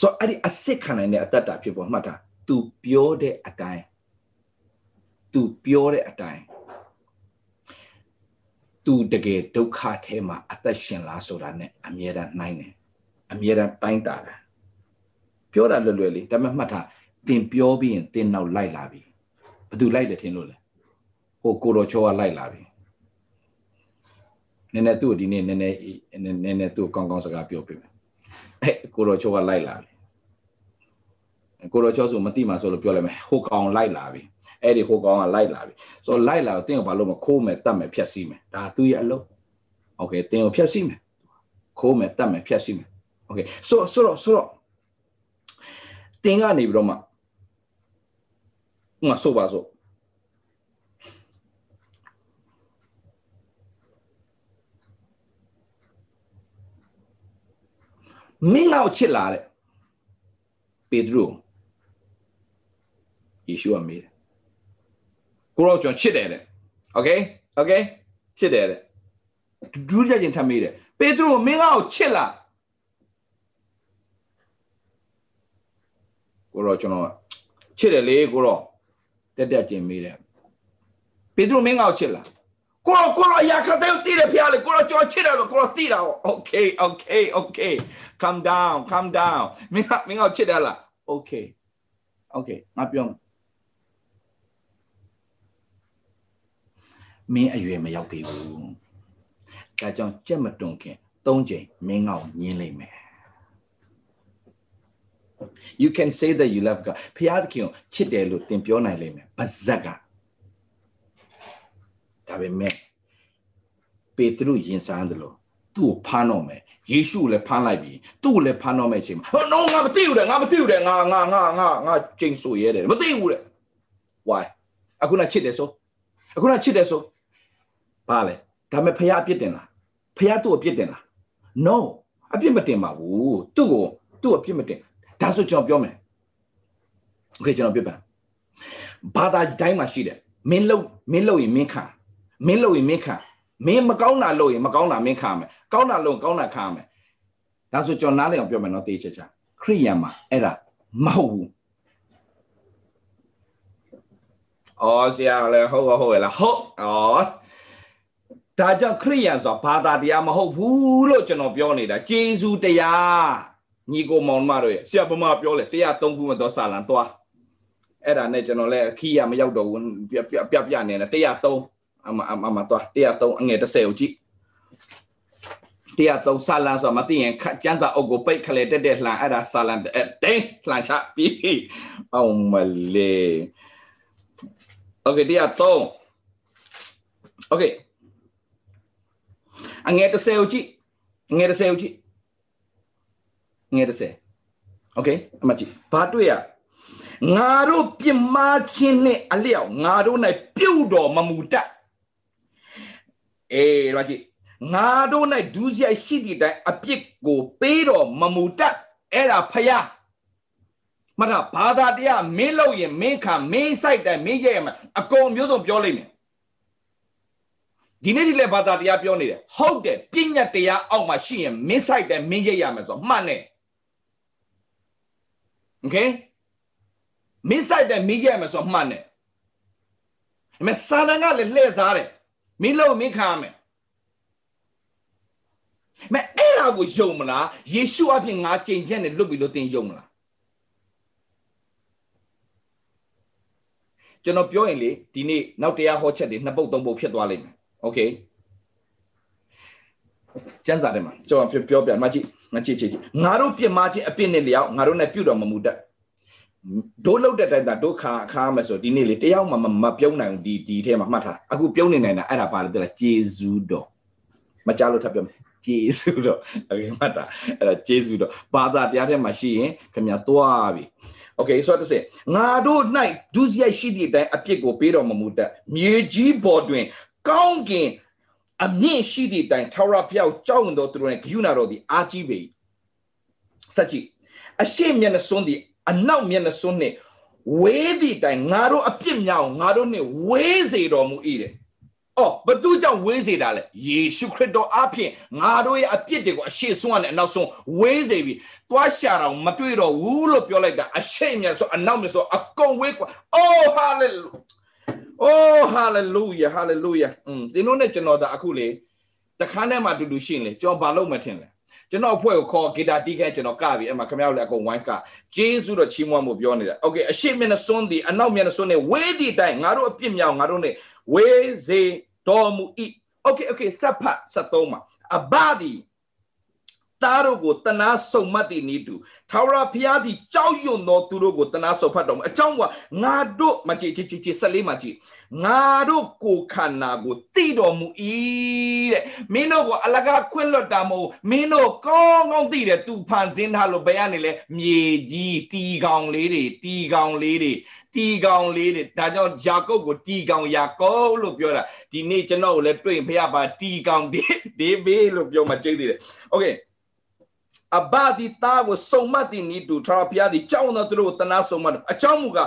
ဆိုတော့အဲ့ဒီအစ်စ်ခံနိုင်တဲ့အတ္တတာဖြစ်ပေါ်မှတ်တာ तू ပြောတဲ့အတိုင်း तू ပြောတဲ့အတိုင်းသူတကယ်ဒုက္ခထဲမှာအသက်ရှင်လားဆိုတာနဲ့အမြဲတမ်းနှိုင်းတယ်အမြဲတမ်းတိုင်းတာတယ်ပြောတာလွယ်လွယ်လေးဒါပေမဲ့မှတ်ထားတင်ပြောပြီးရင်တင်နောက်လိုက်လာပြီဘသူလိုက်တယ်ထင်လို့လဲဟိုကိုတော်ချောကလိုက်လာပြီနည်းနည်းသူ့ဒီနေ့နည်းနည်းနည်းနည်းသူ့ကောင်းကောင်းစကားပြောပြမယ်အဲကိုတော်ချောကလိုက်လာပြီကိုတော်ချောဆိုမသိမှဆိုလို့ပြောလိုက်မယ်ဟိုကောင်လိုက်လာပြီ အဲ့ဒီဟိုကောင်ကလိုက်လာပြီဆိုတော့လိုက်လာတော့တင်းကိုဘာလို့မခိုးမယ်တတ်မယ်ဖြတ်စီးမယ်ဒါသူ့ရဲ့အလုပ်โอเคတင်းကိုဖြတ်စီးမယ်ခိုးမယ်တတ်မယ်ဖြတ်စီးမယ်โอเคဆိုဆိုတော့ဆိုတော့တင်းကနေပြီးတော့မှငါဆိုပါဆိုမင်းငါ့ကိုချစ်လာတဲ့ပေတရုယေရှုကမေးတယ် ကိုတော့ကျွန်တော်ချစ်တယ်တဲ့ okay okay ချစ်တယ်တဲ့ဒူးကြချင်းထမေးတယ်ပေတရုမင်းငါ့ကိုချစ်လားကိုတော့ကျွန်တော်ချစ်တယ်လေကိုတော့တက်တက်ချင်းမေးတယ်ပေတရုမင်းငါ့ကိုချစ်လားကိုရောကိုရောရာခတဲ့တီးတယ်ဖျားလေကိုရောကြောချစ်တယ်ဆိုကိုရောတီးတာဟော okay okay okay calm down calm down မင်းကမင်းကချစ်တယ်လား okay okay ငါပြော မင်းအရွယ်မရောက်သေးဘူးဒါကြောင့်ကြက်မတွန်ခင်၃ချိန်မင်းငါ့ကိုညင်းလိုက်မယ် you can say that you love God ဖျားသခင်ကိုချစ်တယ်လို့သင်ပြောနိုင်လိမ့်မယ်ပါဇက်ကဒါပေမဲ့ပေတရုယင်စားတယ်လို့သူ့ကိုဖမ်းတော့မယ်ယေရှုကိုလည်းဖမ်းလိုက်ပြီသူ့ကိုလည်းဖမ်းတော့မယ်အချိန်မှာဟော no ငါမသိဘူးတဲ့ငါမသိဘူးတဲ့ငါငါငါငါငါကျိန်ဆိုရဲတယ်မသိဘူးတဲ့ why အခုနချစ်တယ်ဆိုအခုနချစ်တယ်ဆို ဘာလဲဒါပေမဲ့ဖះအပြစ်တင်လားဖះသူ့အပြစ်တင်လား no အပြစ်မတင်ပါဘူးသူ့ကိုသူ့အပြစ်မတင်ဒါဆိုကျွန်တော်ပြောမယ် okay ကျွန်တော်ပြပါဘာသာတိုင်းမှာရှိတယ်မင်းလုံမင်းလုံရင်မင်းခံမင်းလုံရင်မင်းခံမင်းမကောင်းတာလုပ်ရင်မကောင်းတာမင်းခံမယ်ကောင်းတာလုပ်ကောင်းတာခံမယ်ဒါဆိုကျွန်တော်နားလည်အောင်ပြောမယ်နော်တေးချာချာခရိယန်မှာအဲ့ဒါမဟုတ်ဘူးအော်ဆရာလည်းဟုတ်ဟုတ်လားဟုတ်အော် ဒါကြောင့်ခရိယန်ဆိုတာဘာသာတရားမဟုတ်ဘူးလို့ကျွန်တော်ပြောနေတာဂျေဇူးတရားညီကိုမောင်မတို့ရဲ့ဆရာဗမာပြောလေတရားသုံးခုမတော်စာလံသွားအဲ့ဒါနဲ့ကျွန်တော်လည်းခီးရမရောက်တော့ဘူးပြပြပြနေတယ်တရားသုံးအမအမသွားတရားသုံးအငယ်30ကိုကြည့်တရားသုံးစာလံဆိုမသိရင်ကျန်းစာအုပ်ကိုပိတ်ခလေတက်တက်လှန်အဲ့ဒါစာလံတင်းလှန်ချပြီးအောင်မလေးโอเคတရားသုံးโอเค အငယ်30ကိုကြည့်အငယ်30ကိုကြည့်ငယ်30 okay အမှတ်ကြည့်ဘာတွေ့ရငါတို့ပြစ်မှားခြင်းနှင့်အလျောက်ငါတို့၌ပြုတ်တော်မမူတတ်အေးရကြည့်ငါတို့၌ဒုစရိုက်ရှိသည့်တိုင်အပြစ်ကိုပေးတော်မမူတတ်အဲ့ဒါဖယားမထဘာသာတရားမင်းလို့ရင်မင်းခံမင်းဆိုင်တိုင်မင်းရဲ့မှာအကုန်မျိုးစုံပြောလိုက်မယ် ဒီနေ့ဒီလေဘာသာတရားပြောနေတယ်ဟုတ်တယ်ပြညတ်တရားအောက်မှာရှိရင်မင်းဆိုင်တိုင်မင်းရဲ့ရမယ်ဆိုမှတ်နေโอเคမင်းဆိုင်တိုင်မင်းရဲ့မယ်ဆိုမှတ်နေဒါပေမဲ့စာတန်ကလည်းလှည့်စားတယ်မင်းလို့မင်းခံရမယ်မအဲ့ဒါကိုယုံမလားယေရှုအပြင်ငါကြင်ချက်နဲ့လွတ်ပြီလို့သင်ယုံမလားကျွန်တော်ပြောရင်လေဒီနေ့နောက်တရားဟောချက်တွေနှစ်ပုတ်သုံးပုတ်ဖြစ်သွားလိမ့်မယ် โอเคကျမ်းစာထဲမှာကျွန်တော်ပြောပြမကြည့်မကြည့်ကြည့်ငါတို့ပြစ်မှားခြင်းအပြစ်နဲ့လျောက်ငါတို့နဲ့ပြုတော်မမူတတ်ဒိုးလောက်တဲ့တိုင်တာဒုက္ခခါမယ်ဆိုဒီနေ့လေတယောက်မှမပြုံးနိုင်ဘူးဒီဒီထဲမှာမှတ်ထားအခုပြုံးနေနိုင်တာအဲ့ဒါပါလေတဲ့ဂျေဇူးတော်မကြားလို့ထပ်ပြောမယ်ဂျေဇူးတော်โอเคမှတ်တာအဲ့ဒါဂျေဇူးတော်ဘာသာတရားထဲမှာရှိရင်ခင်ဗျာသွားပြီโอเคဆိုတော့တစ်ငါတို့၌ဒုစရိုက်ရှိသည့်အတိုင်းအပြစ်ကိုပေးတော်မမူတတ်မြေကြီးပေါ်တွင် ကောင်းကင်အမြင့်ရှိသည့်တိုင်ထာဝရဘုရားကြောက်တော်သူတို့နဲ့ဂယုဏတော်သည်အာကြီးပေစัจจิအရှိမျက်နှစွန်းသည်အနောက်မျက်နှစွန်းနှင့်ဝေးသည့်တိုင်ငါတို့အပြစ်မြောက်ငါတို့နှင့်ဝေးစေတော်မူ၏တဲ့အော်ဘသူကြောင့်ဝေးစေတာလဲယေရှုခရစ်တော်အဖင်ငါတို့ရဲ့အပြစ်တွေကိုအရှိဆုံးနဲ့အနောက်ဆုံးဝေးစေပြီသွားရှာတော့မတွေ့တော့ဘူးလို့ပြောလိုက်တာအရှိမြတ်ဆိုအနောက်မြတ်ဆိုအကုန်ဝေးကွာအော်ဟာလေလု Oh hallelujah hallelujah อืมသင်တို့ ਨੇ ကျွန်တော်ဒါအခုလေတခါနဲ့မှတူတူရှိရင်လေကျွန်တော်ဘာလုပ်မှထင်လဲကျွန်တော်အဖွဲ့ကိုခေါ်ဂီတာတီးခဲကျွန်တော်ကပြီအဲ့မှာခင်ဗျားတို့လည်းအကုန်ဝိုင်းကဂျေစုတော့ချီးမွမ်းဖို့ပြောနေတာ Okay အရှိမျက်နှာစွန်းဒီအနောက်မျက်နှာစွန်းနဲ့ဝေးဒီတိုင်းငါတို့အပြစ်မြောင်ငါတို့နဲ့ဝေးစေတော်မူဤ Okay okay ဆက်ဖတ်ဆက်သုံးပါအဘဒီ သားတို့ကိုတနာဆုံမှတ်တည်နေတူထာဝရဘုရားသည်ကြောက်ရွံ့သောသူတို့ကိုတနာဆုံဖတ်တော်မူအကြောင်းကငါတို့မကြည့်ကြည့်ကြည့်ဆက်လေးမှကြည့်ငါတို့ကိုခန္ဓာကိုတိတော်မူ၏တဲ့မင်းတို့ကိုအလကားခွင့်လွတ်တာမဟုတ်မင်းတို့ကောင်းကောင်းသိတယ်သူဖန်ဆင်းထားလို့ဘယ်ကနေလဲမြေကြီးတီကောင်လေးတွေတီကောင်လေးတွေတီကောင်လေးတွေဒါကြောင့်ယာကုပ်ကိုတီကောင်ယာကုပ်လို့ပြောတာဒီနေ့ကျွန်တော်ကိုလည်းတွေ့ဖះပါတီကောင်ဒေဒေဘေးလို့ပြောမှကြိတ်သေးတယ်โอเค အဘဒီတာကိုစုံမတ်တင်နီတူထရာဖျားဒီကြောင်းတော်သူတို့တနာစုံမတ်အကြောင်းမူက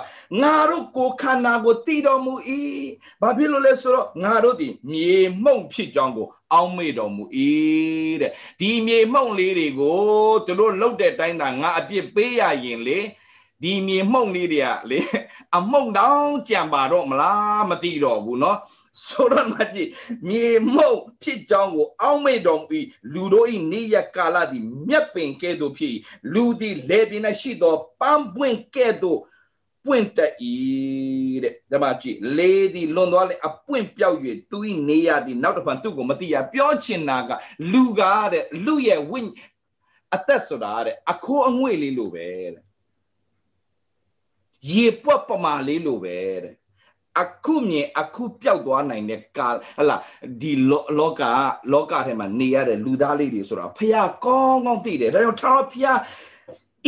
ငါတို့ကိုခန္ဓာကိုတည်တော်မူ၏ဘာဖြစ်လို့လဲဆိုတော့ငါတို့ဒီမြေမှုန့်ဖြစ်ကြောင်းကိုအောင်းမေ့တော်မူ၏တဲ့ဒီမြေမှုန့်လေးတွေကိုသူတို့လှုပ်တဲ့တိုင်းသာငါအပြစ်ပေးရရင်လေဒီမြေမှုန့်လေးတွေကလေအမှုန့်တောင်ကြံပါတော့မလားမသိတော့ဘူးเนาะ ဆိုတော့မကြီးမြေမုတ်ဖြစ်ကြောင်းကိုအောက်မေ့တော်မူ၏လူတို့၏နေရကာလသည်မြက်ပင်ကဲ့သို့ဖြစ်လူသည်လေပြင်း၌ရှိသောပန်းပွင့်ကဲ့သို့ပွင့်တတ်၏တဲ့ဒါမှကြည့်လေးသည်လွန်သွားလေအပွင့်ပြောက်၍သူ၏နေရသည်နောက်တစ်ဖန်သူ့ကိုမသိရပြောချင်တာကလူကားတဲ့လူရဲ့ဝိအသက်ဆိုတာတဲ့အခိုးအငွေ့လေးလိုပဲတဲ့ရေပွက်ပမာလေးလိုပဲတဲ့ အခုမြင်အခုပျောက်သွားနိုင်တဲ့ကာဟလာဒီလောကလောကထဲမှာနေရတဲ့လူသားလေးတွေဆိုတာဖះကောင်းကောင်းသိတယ်ဒါကြောင့်ထာဝရဖះ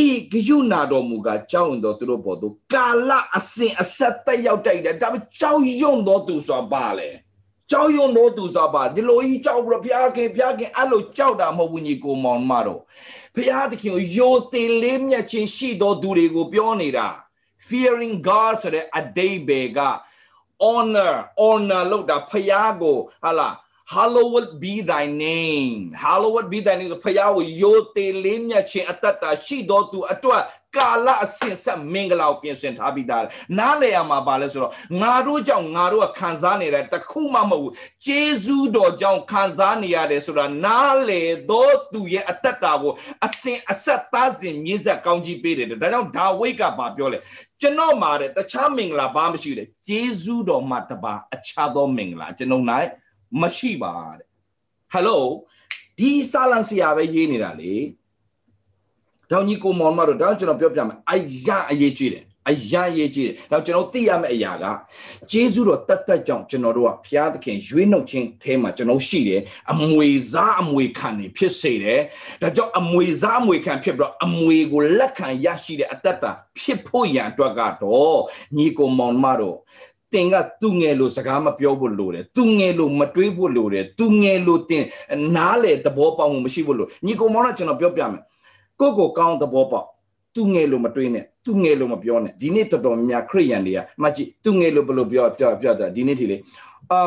ဤဂယုနာတော်မူကကြောင်းတော်သူတို့ပေါ်သူကာလအစဉ်အဆက်တက်ရောက်တိုက်တယ်ဒါပေမဲ့ကြောက်ရွံ့တော်သူဆိုတာပါလေကြောက်ရွံ့တော်သူဆိုတာပါဒီလိုကြီးကြောက်ပြီးတော့ဘုရားခင်ဘုရားခင်အဲ့လိုကြောက်တာမဟုတ်ဘူးညီကိုမောင်မတော်ဘုရားသခင်ကိုယိုသေးလေးမြတ်ခြင်းရှိတော်သူတွေကိုပြောနေတာ fearing god ဆိုတဲ့အတိတ်ဘေက honor honor လို့တာဖယားကိုဟာလား hallowed be thy name hallowed be thy name ဖယားကိုယိုသေးလေးမြတ်ခြင်းအတ္တတာရှိတော်သူအတွက် ကာလအစဉ်ဆက်မင်္ဂလာကိုပြင်ဆင်ထားပြီးသားနားလေရမှာပါလဲဆိုတော့ငါတို့ကြောင့်ငါတို့ကခံစားနေတဲ့တခုမှမဟုတ်ဘူးဂျေဇူးတော်ကြောင့်ခံစားနေရတယ်ဆိုတာနားလေတော့သူရဲ့အတ္တတာကိုအစဉ်အဆက်သားစဉ်မြင့်ဆက်ကောင်းကြီးပေးတယ်ဒါကြောင့်ဒါဝိတ်ကဘာပြောလဲကျွန်တော်မှာတဲ့တခြားမင်္ဂလာဘာမှမရှိတယ်ဂျေဇူးတော်မှာတပါအခြားသောမင်္ဂလာကျွန်တော်နိုင်မရှိပါတဲ့ဟယ်လိုဒီစာလန်ဆရာပဲရေးနေတာလေ တောင်ကြီးကိုမောင်မတို့တောင်ကျွန်တော်ပြောပြမယ်အရာအရေးကြီးတယ်အရာရေးကြီးတယ်။နောက်ကျွန်တော်သိရမယ့်အရာကဂျေဇုတော်တတ်တတ်ကြောင့်ကျွန်တော်တို့ကဘုရားသခင်ရွေးနှုတ်ခြင်းအဲမှာကျွန်တော်ရှိတယ်။အမွေစားအမွေခံနေဖြစ်စေတယ်။ဒါကြောင့်အမွေစားအမွေခံဖြစ်ပြီးတော့အမွေကိုလက်ခံရရှိတဲ့အတ္တတာဖြစ်ဖို့ရန်အတွက်ကတော့ညီကိုမောင်မတို့တင်ကသူငယ်လို့စကားမပြောဖို့လိုတယ်သူငယ်လို့မတွေးဖို့လိုတယ်သူငယ်လို့တင်နားလေသဘောပေါက်မှုမရှိဖို့လိုညီကိုမောင်ကကျွန်တော်ပြောပြမယ် ကိုကိုကောင်းသဘောပေါက်သူငယ်လို့မတွေးနဲ့သူငယ်လို့မပြောနဲ့ဒီနေ့တော်တော်များများခရိယန်တွေကမှကြည့်သူငယ်လို့ဘယ်လိုပြောပြောပြောတာဒီနေ့ဒီလေအာ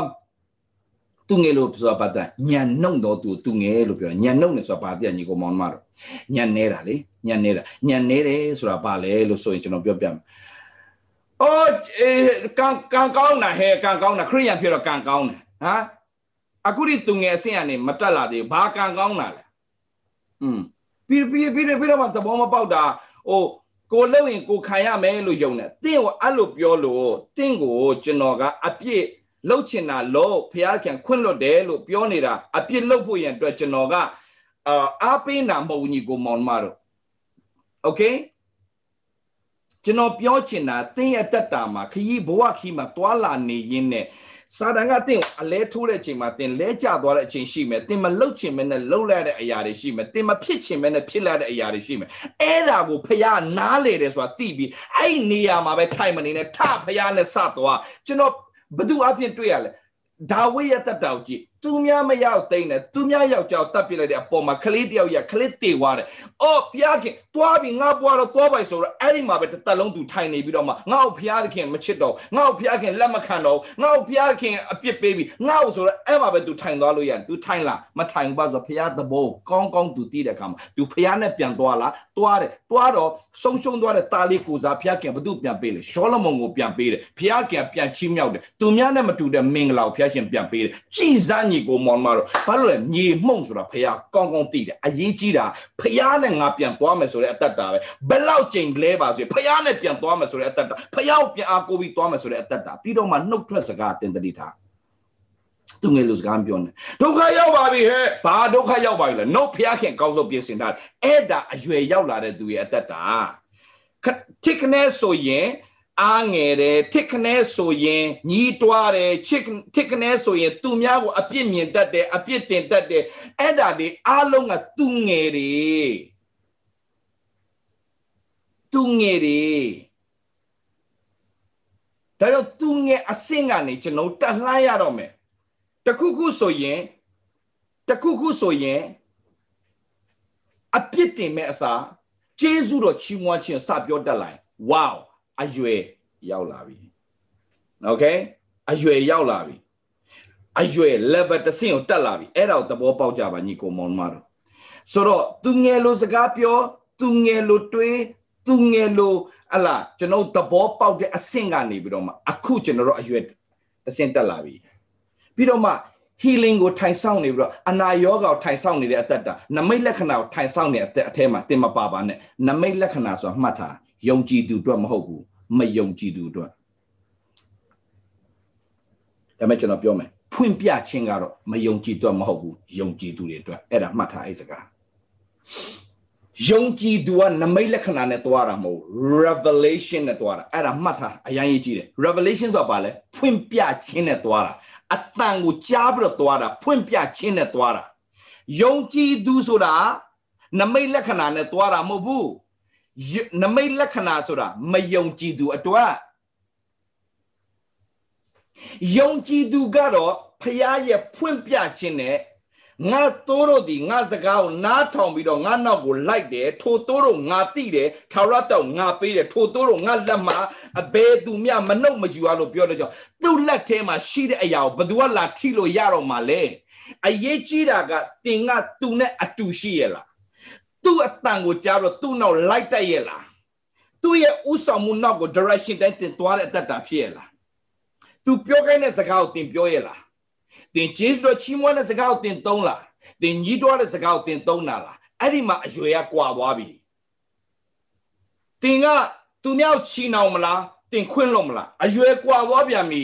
သူငယ်လို့ဆိုတာပါတာညံနှုံတော့သူသူငယ်လို့ပြောညံနှုံနေဆိုတာပါတဲ့ညီကိုမောင်မတော့ညံနေတာလေညံနေတာညံနေတယ်ဆိုတာပါလေလို့ဆိုရင်ကျွန်တော်ပြောပြမယ်အော်ကံကံကောင်းတာဟဲ့ကံကောင်းတာခရိယန်ဖြစ်တော့ကံကောင်းတယ်ဟာအခုဒီသူငယ်အဆင့်ကနေမတက်လာသေးဘာကံကောင်းတာလဲอืม ပြီးပြီးပြီးပြီးတော့မှသဘောမပေါက်တာဟိုကိုလှုပ်ရင်ကိုခံရမယ်လို့ယုံတယ်တင့်ကိုအဲ့လိုပြောလို့တင့်ကိုကျွန်တော်ကအပြစ်လှုပ်ချင်တာလို့ဖះခင်ခွင့်လွတ်တယ်လို့ပြောနေတာအပြစ်လှုပ်ဖို့ရန်အတွက်ကျွန်တော်ကအာအားပေးတာမဟုတ်ဘူးညီကိုမောင်မတို့โอเคကျွန်တော်ပြောချင်တာတင်းရဲ့တက်တာမှာခရီးဘဝခီးမှာတွာလာနေရင်းနဲ့ စာတန်ကတင့်အလဲထိုးတဲ့အချိန်မှာတင်လဲကျသွားတဲ့အချိန်ရှိမယ်တင်မလှုပ်ချင်မဲနဲ့လှုပ်လိုက်တဲ့အရာတွေရှိမယ်တင်မဖြစ်ချင်မဲနဲ့ဖြစ်လာတဲ့အရာတွေရှိမယ်အဲ့ဒါကိုဖះနားလေတယ်ဆိုတာသိပြီးအဲ့နေရာမှာပဲထိုင်မနေနဲ့ထဖះနဲ့စသွားကျွန်တော်ဘသူအဖြစ်တွေ့ရလဲဒါဝိရတတောက်ကြည့် သူများမရောက်သိမ့်နဲ့သူများယောက်ျောက်တတ်ပြလိုက်တဲ့အပေါ်မှာကလေးတယောက်ရကလေးတေသွားတယ်။အော်ဖျားခင်တွားပြီးငါပွားတော့တွားပိုင်ဆိုတော့အဲ့ဒီမှာပဲတစ်သက်လုံးသူထိုင်နေပြီးတော့မှငါ့ကိုဖျားခင်မချစ်တော့ငါ့ကိုဖျားခင်လက်မခံတော့ငါ့ကိုဖျားခင်အပြစ်ပေးပြီးငါ့ကိုဆိုတော့အဲ့မှာပဲသူထိုင်သွားလို့ရတယ်။ तू ထိုင်လားမထိုင်ပါဆိုဖျားသဘောကောင်းကောင်းသူတည်တဲ့အခါမှာ तू ဖျားနဲ့ပြန်သွားလား တွားတယ်တွားတော့ဆုံးရှုံးသွားတဲ့တာလေးကိုစားဖျားခင်ဘသူပြန်ပေးလေရှောလမုန်ကိုပြန်ပေးတယ်ဖျားခင်ပြန်ချီးမြှောက်တယ်သူများနဲ့မတူတဲ့မင်္ဂလာကိုဖျားရှင်ပြန်ပေးတယ်ကြည်စမ်းညီကိုမောင်မတော့ဘာလို့လဲမြေမှုန့်ဆိုတာဖះကောင်းကောင်းသိတယ်အရေးကြီးတာဖះနဲ့ငါပြန်သွားမယ်ဆိုတဲ့အတ္တတာပဲဘယ်လောက်ချိန်လဲပါဆိုဖះနဲ့ပြန်သွားမယ်ဆိုတဲ့အတ္တတာဖះကိုပြန်အားကိုးပြီးသွားမယ်ဆိုတဲ့အတ္တတာပြီးတော့မှနှုတ်ထွက်စကားတင်တတိထား သူငယ်လူစကားပြောနေဒုက္ခရောက်ပါပြီဟဲ့ဘာဒုက္ခရောက်ပါပြီလဲနှုတ်ဖះခင်ကောင်းဆုံးပြင်ဆင်တာအဲ့ဒါအရွယ်ရောက်လာတဲ့သူရဲ့အတ္တတာထိခနဲ့ဆိုရင်အားငယ်တယ်ထစ်ခနဲဆိုရင်ညီးတွားတယ်ချစ်ထစ်ခနဲဆိုရင်သူများကိုအပြစ်မြင်တတ်တယ်အပြစ်တင်တတ်တယ်အဲ့ဒါတွေအားလုံးကသူငယ်တယ်သူငယ်တယ်ဒါကြောင့်သူငယ်အဆင့်ကနေကျွန်တော်တက်လှမ်းရတော့မယ် တခုခုဆိုရင်တခုခုဆိုရင်အပြစ်တင်မဲ့အစားကျေးဇူးတော်ချီးမွမ်းခြင်းစပြောတတ်လိုက် wow အရွယ်ရောက်လာပြီ okay အရွယ်ရောက်လာပြီအရွယ် level တစ်ဆင့်ကိုတက်လာပြီအဲ့ဒါကိုသဘောပေါက်ကြပါညီကိုမောင်မတို့ဆိုတော့သူငယ်လိုစကားပြောသူငယ်လိုတွေးသူငယ်လိုအလားကျွန်တော်သဘောပေါက်တဲ့အဆင့်ကနေပြီးတော့မှအခုကျွန်တော်တို့အရွယ်တစ်ဆင့်တက်လာပြီ ပြီးတော့မှ healing ကိုထိုင်ဆောင်နေပြီးတော့အနာယောဂါကိုထိုင်ဆောင်နေတဲ့အသက်တာနမိတ်လက္ခဏာကိုထိုင်ဆောင်နေတဲ့အသက်အထဲမှာတင်မပါပါနဲ့နမိတ်လက္ခဏာဆိုတာမှတ်ထားယုံကြည်သူအတွက်မဟုတ်ဘူးမယုံကြည်သူအတွက်ဒါမဲ့ကျွန်တော်ပြောမယ်ဖွင့်ပြခြင်းကတော့မယုံကြည်တော့မဟုတ်ဘူးယုံကြည်သူတွေအတွက်အဲ့ဒါမှတ်ထားအဲ့စကားယုံကြည်သူကနမိတ်လက္ခဏာနဲ့တွားတာမဟုတ် revelation နဲ့တွားတာအဲ့ဒါမှတ်ထားအရင်ရေးကြည့်တယ် revelation ဆိုတာဘာလဲဖွင့်ပြခြင်းနဲ့တွားတာ အတန်ကိုကြားပြီးတော့တွားတာဖွင့်ပြခြင်းနဲ့တွားတာယုံကြည်သူဆိုတာနမိတ်လက္ခဏာနဲ့တွားတာမဟုတ်ဘူးနမိတ်လက္ခဏာဆိုတာမယုံကြည်သူအတွက်ယုံကြည်သူကတော့ဖခင်ရဲ့ဖွင့်ပြခြင်းနဲ့ ငါတိုးတို့ဒီငါစကားကိုနားထောင်ပြီးတော့ငါနောက်ကိုလိုက်တယ်ထိုတိုးတို့ငါတိတယ်ထာဝရတော့ငါပေးတယ်ထိုတိုးတို့ငါလက်မှာအဘယ်သူမျှမနှုတ်မယူရလို့ပြောတယ်ကြောင့်သူ့လက်ထဲမှာရှိတဲ့အရာကိုဘသူကလာထိလို့ရတော့မှလဲအရေးကြီးတာကတင်ကသူနဲ့အတူရှိရလားသူ့အတန်ကိုကြားတော့သူ့နောက်လိုက်တက်ရဲ့လားသူ့ရဲ့ဥဆောင်မှုနောက်ကို direction တိုင်းတင်သွားတဲ့အတ္တတာဖြစ်ရဲ့လားသူပြောခိုင်းတဲ့စကားကိုတင်ပြောရဲ့လား တင်ဂျေဇုတော်ချီးမွမ်းတဲ့စကားကိုတင်သုံးလားတင်ညီးတွားတဲ့စကားကိုတင်သုံးတာလားအဲ့ဒီမှာအရွယ်ကကွာသွားပြီတင်ကသူမြောက်ချီနှောင်မလားတင်ခွင့်လို့မလားအရွယ်ကွာသွားပြန်ပြီ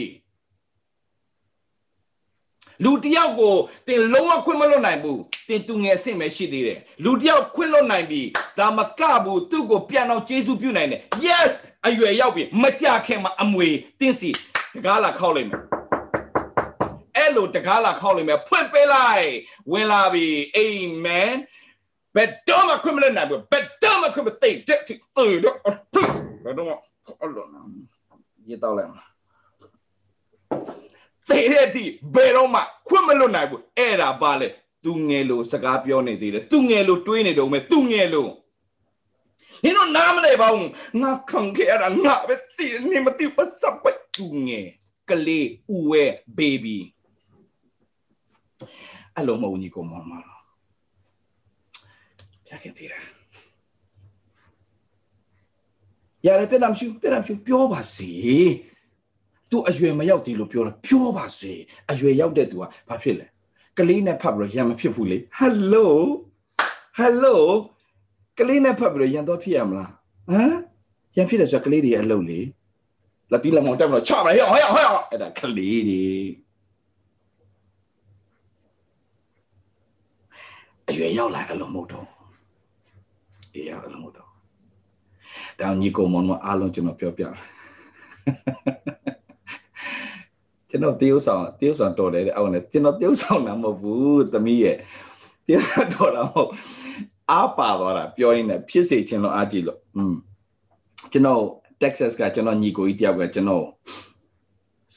လူတယောက်ကိုတင်လုံးဝခွင့်မလွတ်နိုင်ဘူးတင်သူငယ်အဆင့်ပဲရှိသေးတယ်လူတယောက်ခွင့်လွတ်နိုင်ပြီဒါမကဘူးသူ့ကိုပြန်အောင်ကျေးဇူးပြုနိုင်တယ် yes အရွယ်ရောက်ပြီမကြခင်မှာအမွေတင်းစီတကားလာခောက်လိုက်မယ်အဲ့ လိုတကားလာခောက်လိုက်မယ်ဖွင့်ပေးလိုက်ဝင်လာပြီ amen ဘယ်တော့မှခွင့်မလွတ်နိုင်ဘူးဘယ်တော့မှခွင့်မသိတဲ့တိတော့ဘယ်တော့မှအဲ့လိုနော်ရတော့လိုက်မှာသေတဲ့အထိဘယ်တော့မှခွင့်မလွတ်နိုင်ဘူးအဲ့ဒါပါလေသူငယ်လို့စကားပြောနေသေးတယ်သူငယ်လို့တွေးနေတော့မယ်သူငယ်လို့နင်တို့နားမလဲပါဘူးငါခံခဲ့ရတာငါပဲသိနေမသိပတ်စပ်ပတ်သူငယ်ကလေးဦးဝဲဘေဘီ အဲ့လိုမဟုတ်ညီကောင်မမလားပြခင်သေးတာရတယ်ပြတ်မရှိပြတ်မရှိပြောပါစေသူအရွယ်မရောက်သေးလို့ပြောတာပြောပါစေအရွယ်ရောက်တဲ့သူကဘာဖြစ်လဲကလေးနဲ့ဖတ်ပြီးတော့ရံမဖြစ်ဘူးလေဟယ်လိုဟယ်လိုကလေးနဲ့ဖတ်ပြီးတော့ရံတော့ဖြစ်ရမလားဟမ်ရံဖြစ်တယ်ဆိုတော့ကလေးတွေအလုပ်လေလက်တီးလက်မောင်တက်မလို့ချမလားဟဲ့ဟဲ့ဟဲ့အဲ့ဒါကလေးတွေ အရွယ်ရောက်လာအလုံးမဟုတ်တော့အေးရအလုံးမဟုတ်တော့တောင်ညီကိုမွန်မအားလုံးကျွန်တော်ပြောပြကျွန်တော်တေးဥဆောင်တေးဥဆောင်တော်တယ်တဲ့အောက်နဲ့ကျွန်တော်တေးဥဆောင်တာမဟုတ်ဘူးသမီးရဲ့တေးတော်တာမဟုတ်အားပါသွားတာပြောရင်းနဲ့ဖြစ်စေခြင်းလို့အားကြည့်လို့อืมကျွန်တော် Texas ကကျွန်တော်ညီကိုကြီးတယောက်ကကျွန်တော်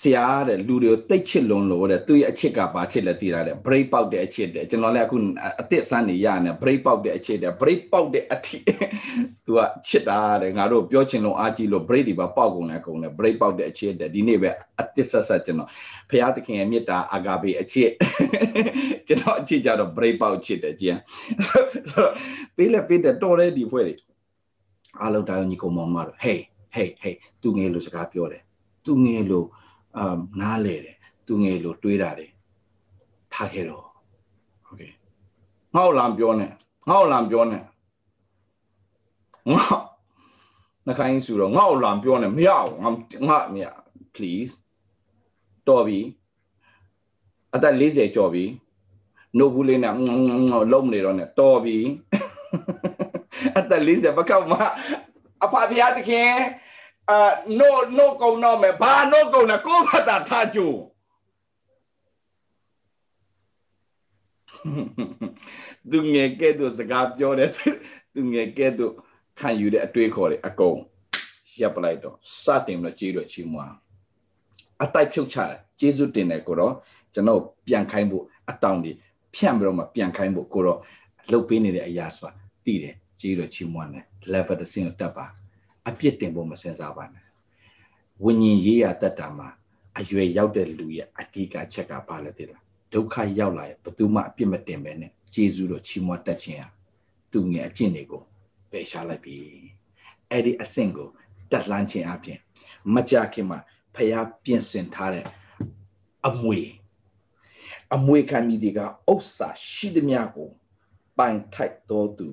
ဆရာတဲ့လူတွေကိုတိတ်ချစ်လွန်လို့တဲ့သူ့ရဲ့အချစ်ကဘာချစ်လဲသိတာတဲ့ break ပေါက်တဲ့အချစ်တဲ့ကျွန်တော်လည်းအခုအစ်စ်စမ်းနေရနေ break ပေါက်တဲ့အချစ်တဲ့ break ပေါက်တဲ့အထိသူကချစ်တာတဲ့ငါတို့ပြောချင်လို့အားကြီးလို့ break တွေပါပေါက်ကုန်လဲကုန်လဲ break ပေါက်တဲ့အချစ်တဲ့ဒီနေ့ပဲအစ်စ်ဆက်ဆက်ကျွန်တော်ဖရာသခင်ရဲ့မေတ္တာအာဂါဘေအချစ်ကျွန်တော်အချစ်ကြတော့ break ပေါက်ချစ်တယ်ကြည်ပေးလဲပေးတယ်တော်တယ်ဒီဖွဲ့တွေအားလုံးတိုင်းညီကောင်မောင်မတော့ hey hey hey သူငယ်လို့စကားပြောတယ်သူငယ်လို့ အာနားလေတယ်သူငယ်လို့တွေးတာတယ်ထားခဲ့တော့โอเคငါ့လာပြောနေငါ့လာပြောနေငါနှခိုင်းစုတော့ငါ့လာပြောနေမရဘူးငါငါမရ please တော်ပြီအသက်40ကျော်ပြီနှုတ်ဘူးလေးနဲ့လုံးမနေတော့နဲ့တော်ပြီအသက်40ဘကောက်မှအဖဖျားသခင် အာ no no ကုံတော့မယ်ဘာ no ကုံလဲကိုဘာသာထားကြိုသူငယ်ကဲ့သို့စကားပြောတယ်သူငယ်ကဲ့သို့ခံယူတဲ့အတွေးခေါ်တယ်အကုန်ရပ်ပလိုက်တော့စတင်လို့ကြေးတော့ချီးမွမ်းအတိုက်ဖြုတ်ချတယ်ကျေးဇူးတင်တယ်ကိုတော့ကျွန်တော်ပြန်ခိုင်းဖို့အတောင်ဒီဖြန့်ပြီးတော့မှပြန်ခိုင်းဖို့ကိုတော့လှုပ်ပေးနေတဲ့အရာဆိုတာတည်တယ်ကြေးတော့ချီးမွမ်းတယ် level တစ်ဆင့်ကိုတက်ပါ အပြစ်တင်ဖို့မစင်စားပါနဲ့ဝิญဉ်ရေးရတတ်တာမှာအရွယ်ရောက်တဲ့လူရဲ့အဓိကချက်ကဘာလဲသိလားဒုက္ခရောက်လာရင်ဘယ်သူမှအပြစ်မတင်ပဲနဲ့ဂျေဇုတော်ချီးမွမ်းတတ်ခြင်းဟာသူငယ်အကျင့်တွေကိုပယ်ရှားလိုက်ပြီအဲ့ဒီအဆင့်ကိုတက်လှမ်းခြင်းအပြင်မကြခင်မှာဖျားပြင်ဆင်ထားတဲ့အမွေအမွေခံမိတွေကဥစ္စာရှိသမျှကိုပိုင်ထိုက်တော်သူ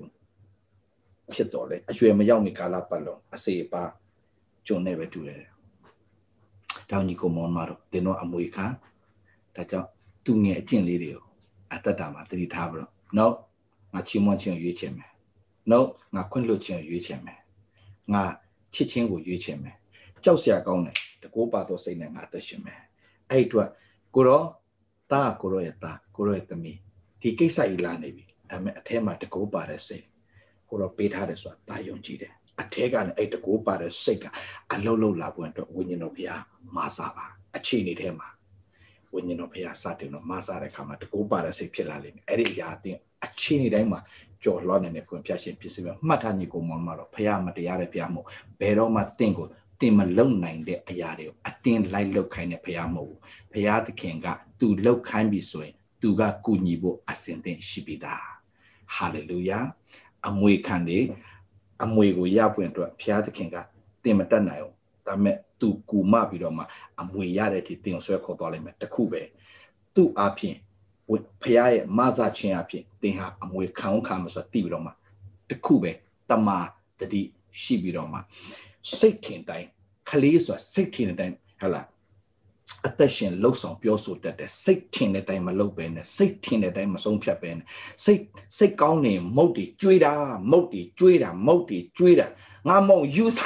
ဖြစ်တော်လဲအရွယ်မရောက်မီကာလပတ်လုံးအစေပါဂျွန်နဲ့ပဲတူတယ်။တောင်ကြီးကိုမောင်မတော့တင်းတော့အမွေခံဒါကြောင့်သူငယ်အကျင့်လေးတွေကိုအတ္တတာမှာတတိထားပြီးတော့နော်ငါချီးမွမ်းခြင်းကိုရွေးချယ်မယ်။နော်ငါခွင့်လွှတ်ခြင်းကိုရွေးချယ်မယ်။ငါချစ်ခြင်းကိုရွေးချယ်မယ်။ကြောက်စရာကောင်းတယ်တကိုးပါတော့စိတ်နဲ့ငါအသက်ရှင်မယ်။အဲ့အတွက်ကိုရောတာကိုရောရဲ့တာကိုရောရဲ့သမီးဒီကိစ္စကြီးလာနေပြီ။ဒါပေမဲ့အထဲမှာတကိုးပါတဲ့စိတ် ကိုတော့ပေးထားတယ်ဆိုတာတာယုံကြည်တယ်အထဲကလည်းအဲ့တကိုးပါတဲ့စိတ်ကအလုံးလုံးလာပွင့်တော့ဝိညာဉ်တော်ဘုရားမာစာပါအခြေအနေထဲမှာဝိညာဉ်တော်ဘုရားစတင်တော့မာစာတဲ့ခါမှာတကိုးပါတဲ့စိတ်ဖြစ်လာလိမ့်မယ်အဲ့ဒီအရာအတင်းအခြေအနေတိုင်းမှာကြော်လွှတ်နေတဲ့ခွင့်ဖျက်ရှင်ဖြစ်စေမယ်မှတ်ထားညီကိုမောင်မတော့ဘုရားမတရားတဲ့ဘုရားမို့ဘယ်တော့မှတင့်ကိုတင်မလုံနိုင်တဲ့အရာတွေကိုအတင်းလိုက်လုတ်ခိုင်းတဲ့ဘုရားမဟုတ်ဘူးဘုရားသခင်ကသူလုတ်ခိုင်းပြီဆိုရင်သူကကူညီဖို့အစဉ်သင့်ရှိပြီသားဟာလေလုယာ အမွေခံတယ်အမွေကိုရပွင့်အတွက်ဘုရားသခင်ကတင်မတတ်နိုင်ဘူးဒါပေမဲ့သူကူမပြီးတော့မှအမွေရတဲ့အထိတင်ဆွဲခေါ်သွားလိမ့်မယ်တခုပဲသူ့အဖြစ်ဘုရားရဲ့မဆာခြင်းအဖြစ်တင်ဟာအမွေခံခံမဆိုတည်ပြီးတော့မှတခုပဲတမာတတိရှိပြီးတော့မှစိတ်ထင်တိုင်းခလေးဆိုတာစိတ်ထင်တဲ့တိုင်းဟဲ့လား အသက်ရှင်လှုပ်ဆောင်ပြောဆိုတတ်တယ်စိတ်ထင်တဲ့အတိုင်းမလုပ်ပဲနဲ့စိတ်ထင်တဲ့အတိုင်းမဆုံးဖြတ်ပဲနဲ့စိတ်စိတ်ကောင်းနေမုတ်တီကျွေးတာမုတ်တီကျွေးတာမုတ်တီကျွေးတာငါမုံယူဆ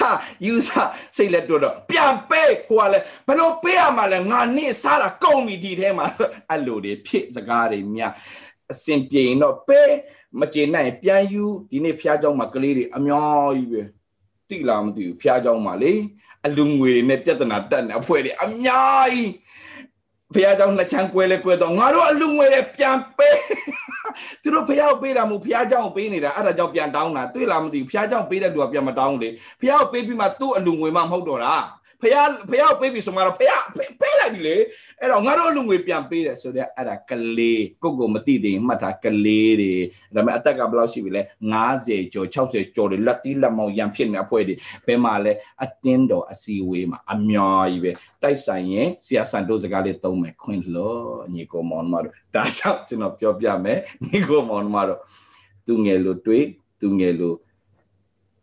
ယူဆစိတ်လက်တော့တော့ပြန်ပေးဟိုကလည်းဘလို့ပေးရမှာလဲငါနေ့စားတာကုန်ပြီဒီထဲမှာအဲ့လိုတွေဖြစ်စကားတွေများအစင်ပြေရင်တော့ပေးမကျေနိုင်ပြန်ယူဒီနေ့ဖျားเจ้าမှာကလေးတွေအများကြီးပဲ တိလားမသိဘူးဖျားเจ้าမှာလေအလူငွေတွေနဲ့ပြဿနာတက်နေအဖွဲ့တွေအများကြီးဖះเจ้าနှစ်ချမ်းကွဲလဲကွဲတော့ငါတို့အလူငွေတွေပြန်ပေးသူတို့ဖះကိုပေးတာမဟုတ်ဖះเจ้าကိုပေးနေတာအဲ့ဒါကြောင့်ပြန်တောင်းတာတွေ့လားမသိဘူးဖះเจ้าပေးတဲ့လူကပြန်မတောင်းလေဖះကိုပေးပြီးမှသူ့အလူငွေမှမဟုတ်တော့တာ ဖះဖះကိုပေးပြီဆိုမှတော့ဖះပေးလိုက်ပြီလေအဲ့တော့ငါတို့အလူငွေပြန်ပေးတယ်ဆိုတော့အဲ့ဒါကလေးကိုကိုမသိသေးမှတ်တာကလေးတွေဒါပေမဲ့အသက်ကဘယ်လောက်ရှိပြီလဲ90ကျော်60ကျော်တွေလက်တီးလက်မောင်ရံဖြစ်နေအဖွဲ့တွေဘယ်မှာလဲအတင်းတော်အစီဝေးမှာအများကြီးပဲတိုက်ဆိုင်ရင်ဆရာဆန်တို့စကားလေးသုံးမယ်ခွင့်လို့ညီကိုမောင်မတို့ဒါကြောင့်ကျွန်တော်ပြောပြမယ်ညီကိုမောင်မတို့သူငယ်လို့တွေးသူငယ်လို့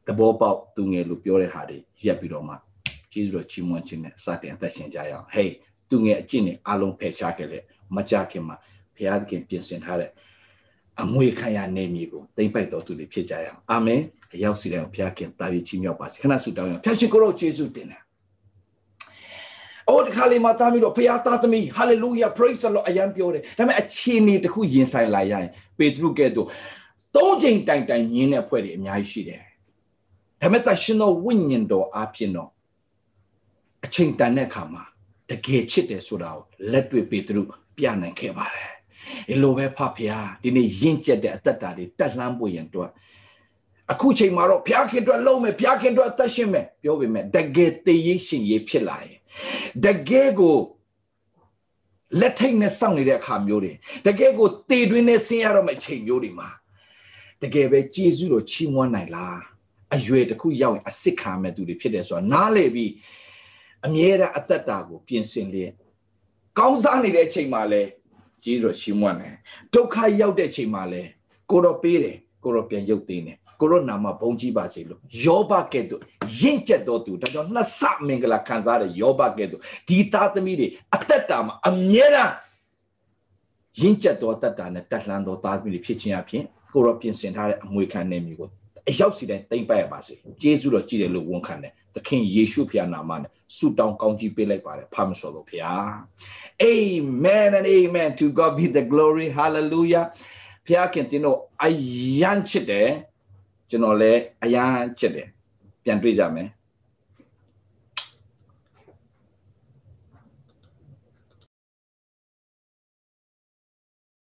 သဘောပေါက်သူငယ်လို့ပြောတဲ့ဟာတွေရက်ပြီးတော့မှ ကျေးဇူးတော်ချီးမွမ်းခြင်းနဲ့စတင်အသက်ရှင်ကြရအောင် hey သူငယ်အကျင့်နဲ့အလုံးဖယ်ရှားခဲ့လေမကြခင်မှာဘုရားသခင်ပြင်ဆင်ထားတဲ့အမွေခံရနေမည်ကိုတိမ့်ပိုက်တော်သူတွေဖြစ်ကြရအောင်အာမင်အရောက်စီတိုင်းဘုရားခင်တာရီချီးမြှောက်ပါစေခဏဆုတောင်းရအောင်ဖျာရှင်ကိုရောယေရှုတင်တယ်အော်ဒီခါလေးမှာတားပြီးတော့ဘုရားသားသမီး hallelujah praise the lord အယံပြောတယ်ဒါပေမဲ့အခြေအနေတစ်ခုရင်ဆိုင်လာရရင်ပေတရုကဲ့သို့သုံးချိန်တိုင်တိုင်ညင်းတဲ့ဖွဲ့တွေအများကြီးရှိတယ်ဒါပေမဲ့တရှင်တော်ဝိညာဉ်တော်အဖြစ်တော့အ ချိန်တန်တဲ့အခါမှာတကယ်ချစ်တယ်ဆိုတာကိုလက်တွေ့ပေတရုပြနိုင်ခဲ့ပါတယ်။အဲလိုပဲဖဖျားဒီနေ့ရင့်ကျက်တဲ့အသက်တာတွေတက်လှမ်းဖို့ရန်အတွက်အခုချိန်မှာတော့ဘုရားခင်အတွက်လုံးမယ်ဘုရားခင်အတွက်အသက်ရှင်မယ်ပြောပေမဲ့တကယ်တည်ရရှင်ရေးဖြစ်လာရင်တကယ်ကိုလက်ထိတ်နဲ့စောင့်နေတဲ့အခါမျိုးတွေတကယ်ကိုတည်တွင်းနဲ့ဆင်းရတော့မယ့်အချိန်မျိုးတွေမှာတကယ်ပဲကျေးဇူးတော်ချီးမွမ်းနိုင်လားအရွယ်တစ်ခုရောက်ရင်အစ်စ်ခံမဲ့သူတွေဖြစ်တယ်ဆိုတာနားလေပြီး အမြဲတမ်းအသက်တာကိုပြင်ဆင်လျက်ကောင်းစားနေတဲ့အချိန်မှာလဲကြီးတော့ရှင်းမွန်းတယ်ဒုက္ခရောက်တဲ့အချိန်မှာလဲကိုတော့ပေးတယ်ကိုတော့ပြန်ရုပ်သိမ်းတယ်ကိုရောနာမဘုံကြီးပါစေလို့ယောဘကဲ့သို့ရင့်ကျက်တော်သူဒါကြောင့်နှစ်ဆမင်္ဂလာခံစားတဲ့ယောဘကဲ့သို့ဒီသားသမီးတွေအသက်တာမှာအမြဲတမ်းရင့်ကျက်တော်တတ်တာနဲ့တက်လှမ်းတော်သားသမီးတွေဖြစ်ခြင်းအပြင်ကိုရောပြင်ဆင်ထားတဲ့အမွေခံနေမျိုးကိုအရောက်စီတိုင်းတိမ့်ပတ်ရပါစေကျေးဇူးတော်ကြည်တယ်လို့ဝန်ခံတယ် သခင်ယေရှုဖခင်နာမနဲ့ဆုတောင်းကောင်းကြီးပေးလိုက်ပါတယ်ဖာမစောလို့ဖခင် Amen and amen to God be the glory hallelujah ဖခင်တင်တော့အယမ်းချစ်တယ်ကျွန်တော်လည်းအယမ်းချစ်တယ်ပြန်တွေ့ကြမယ်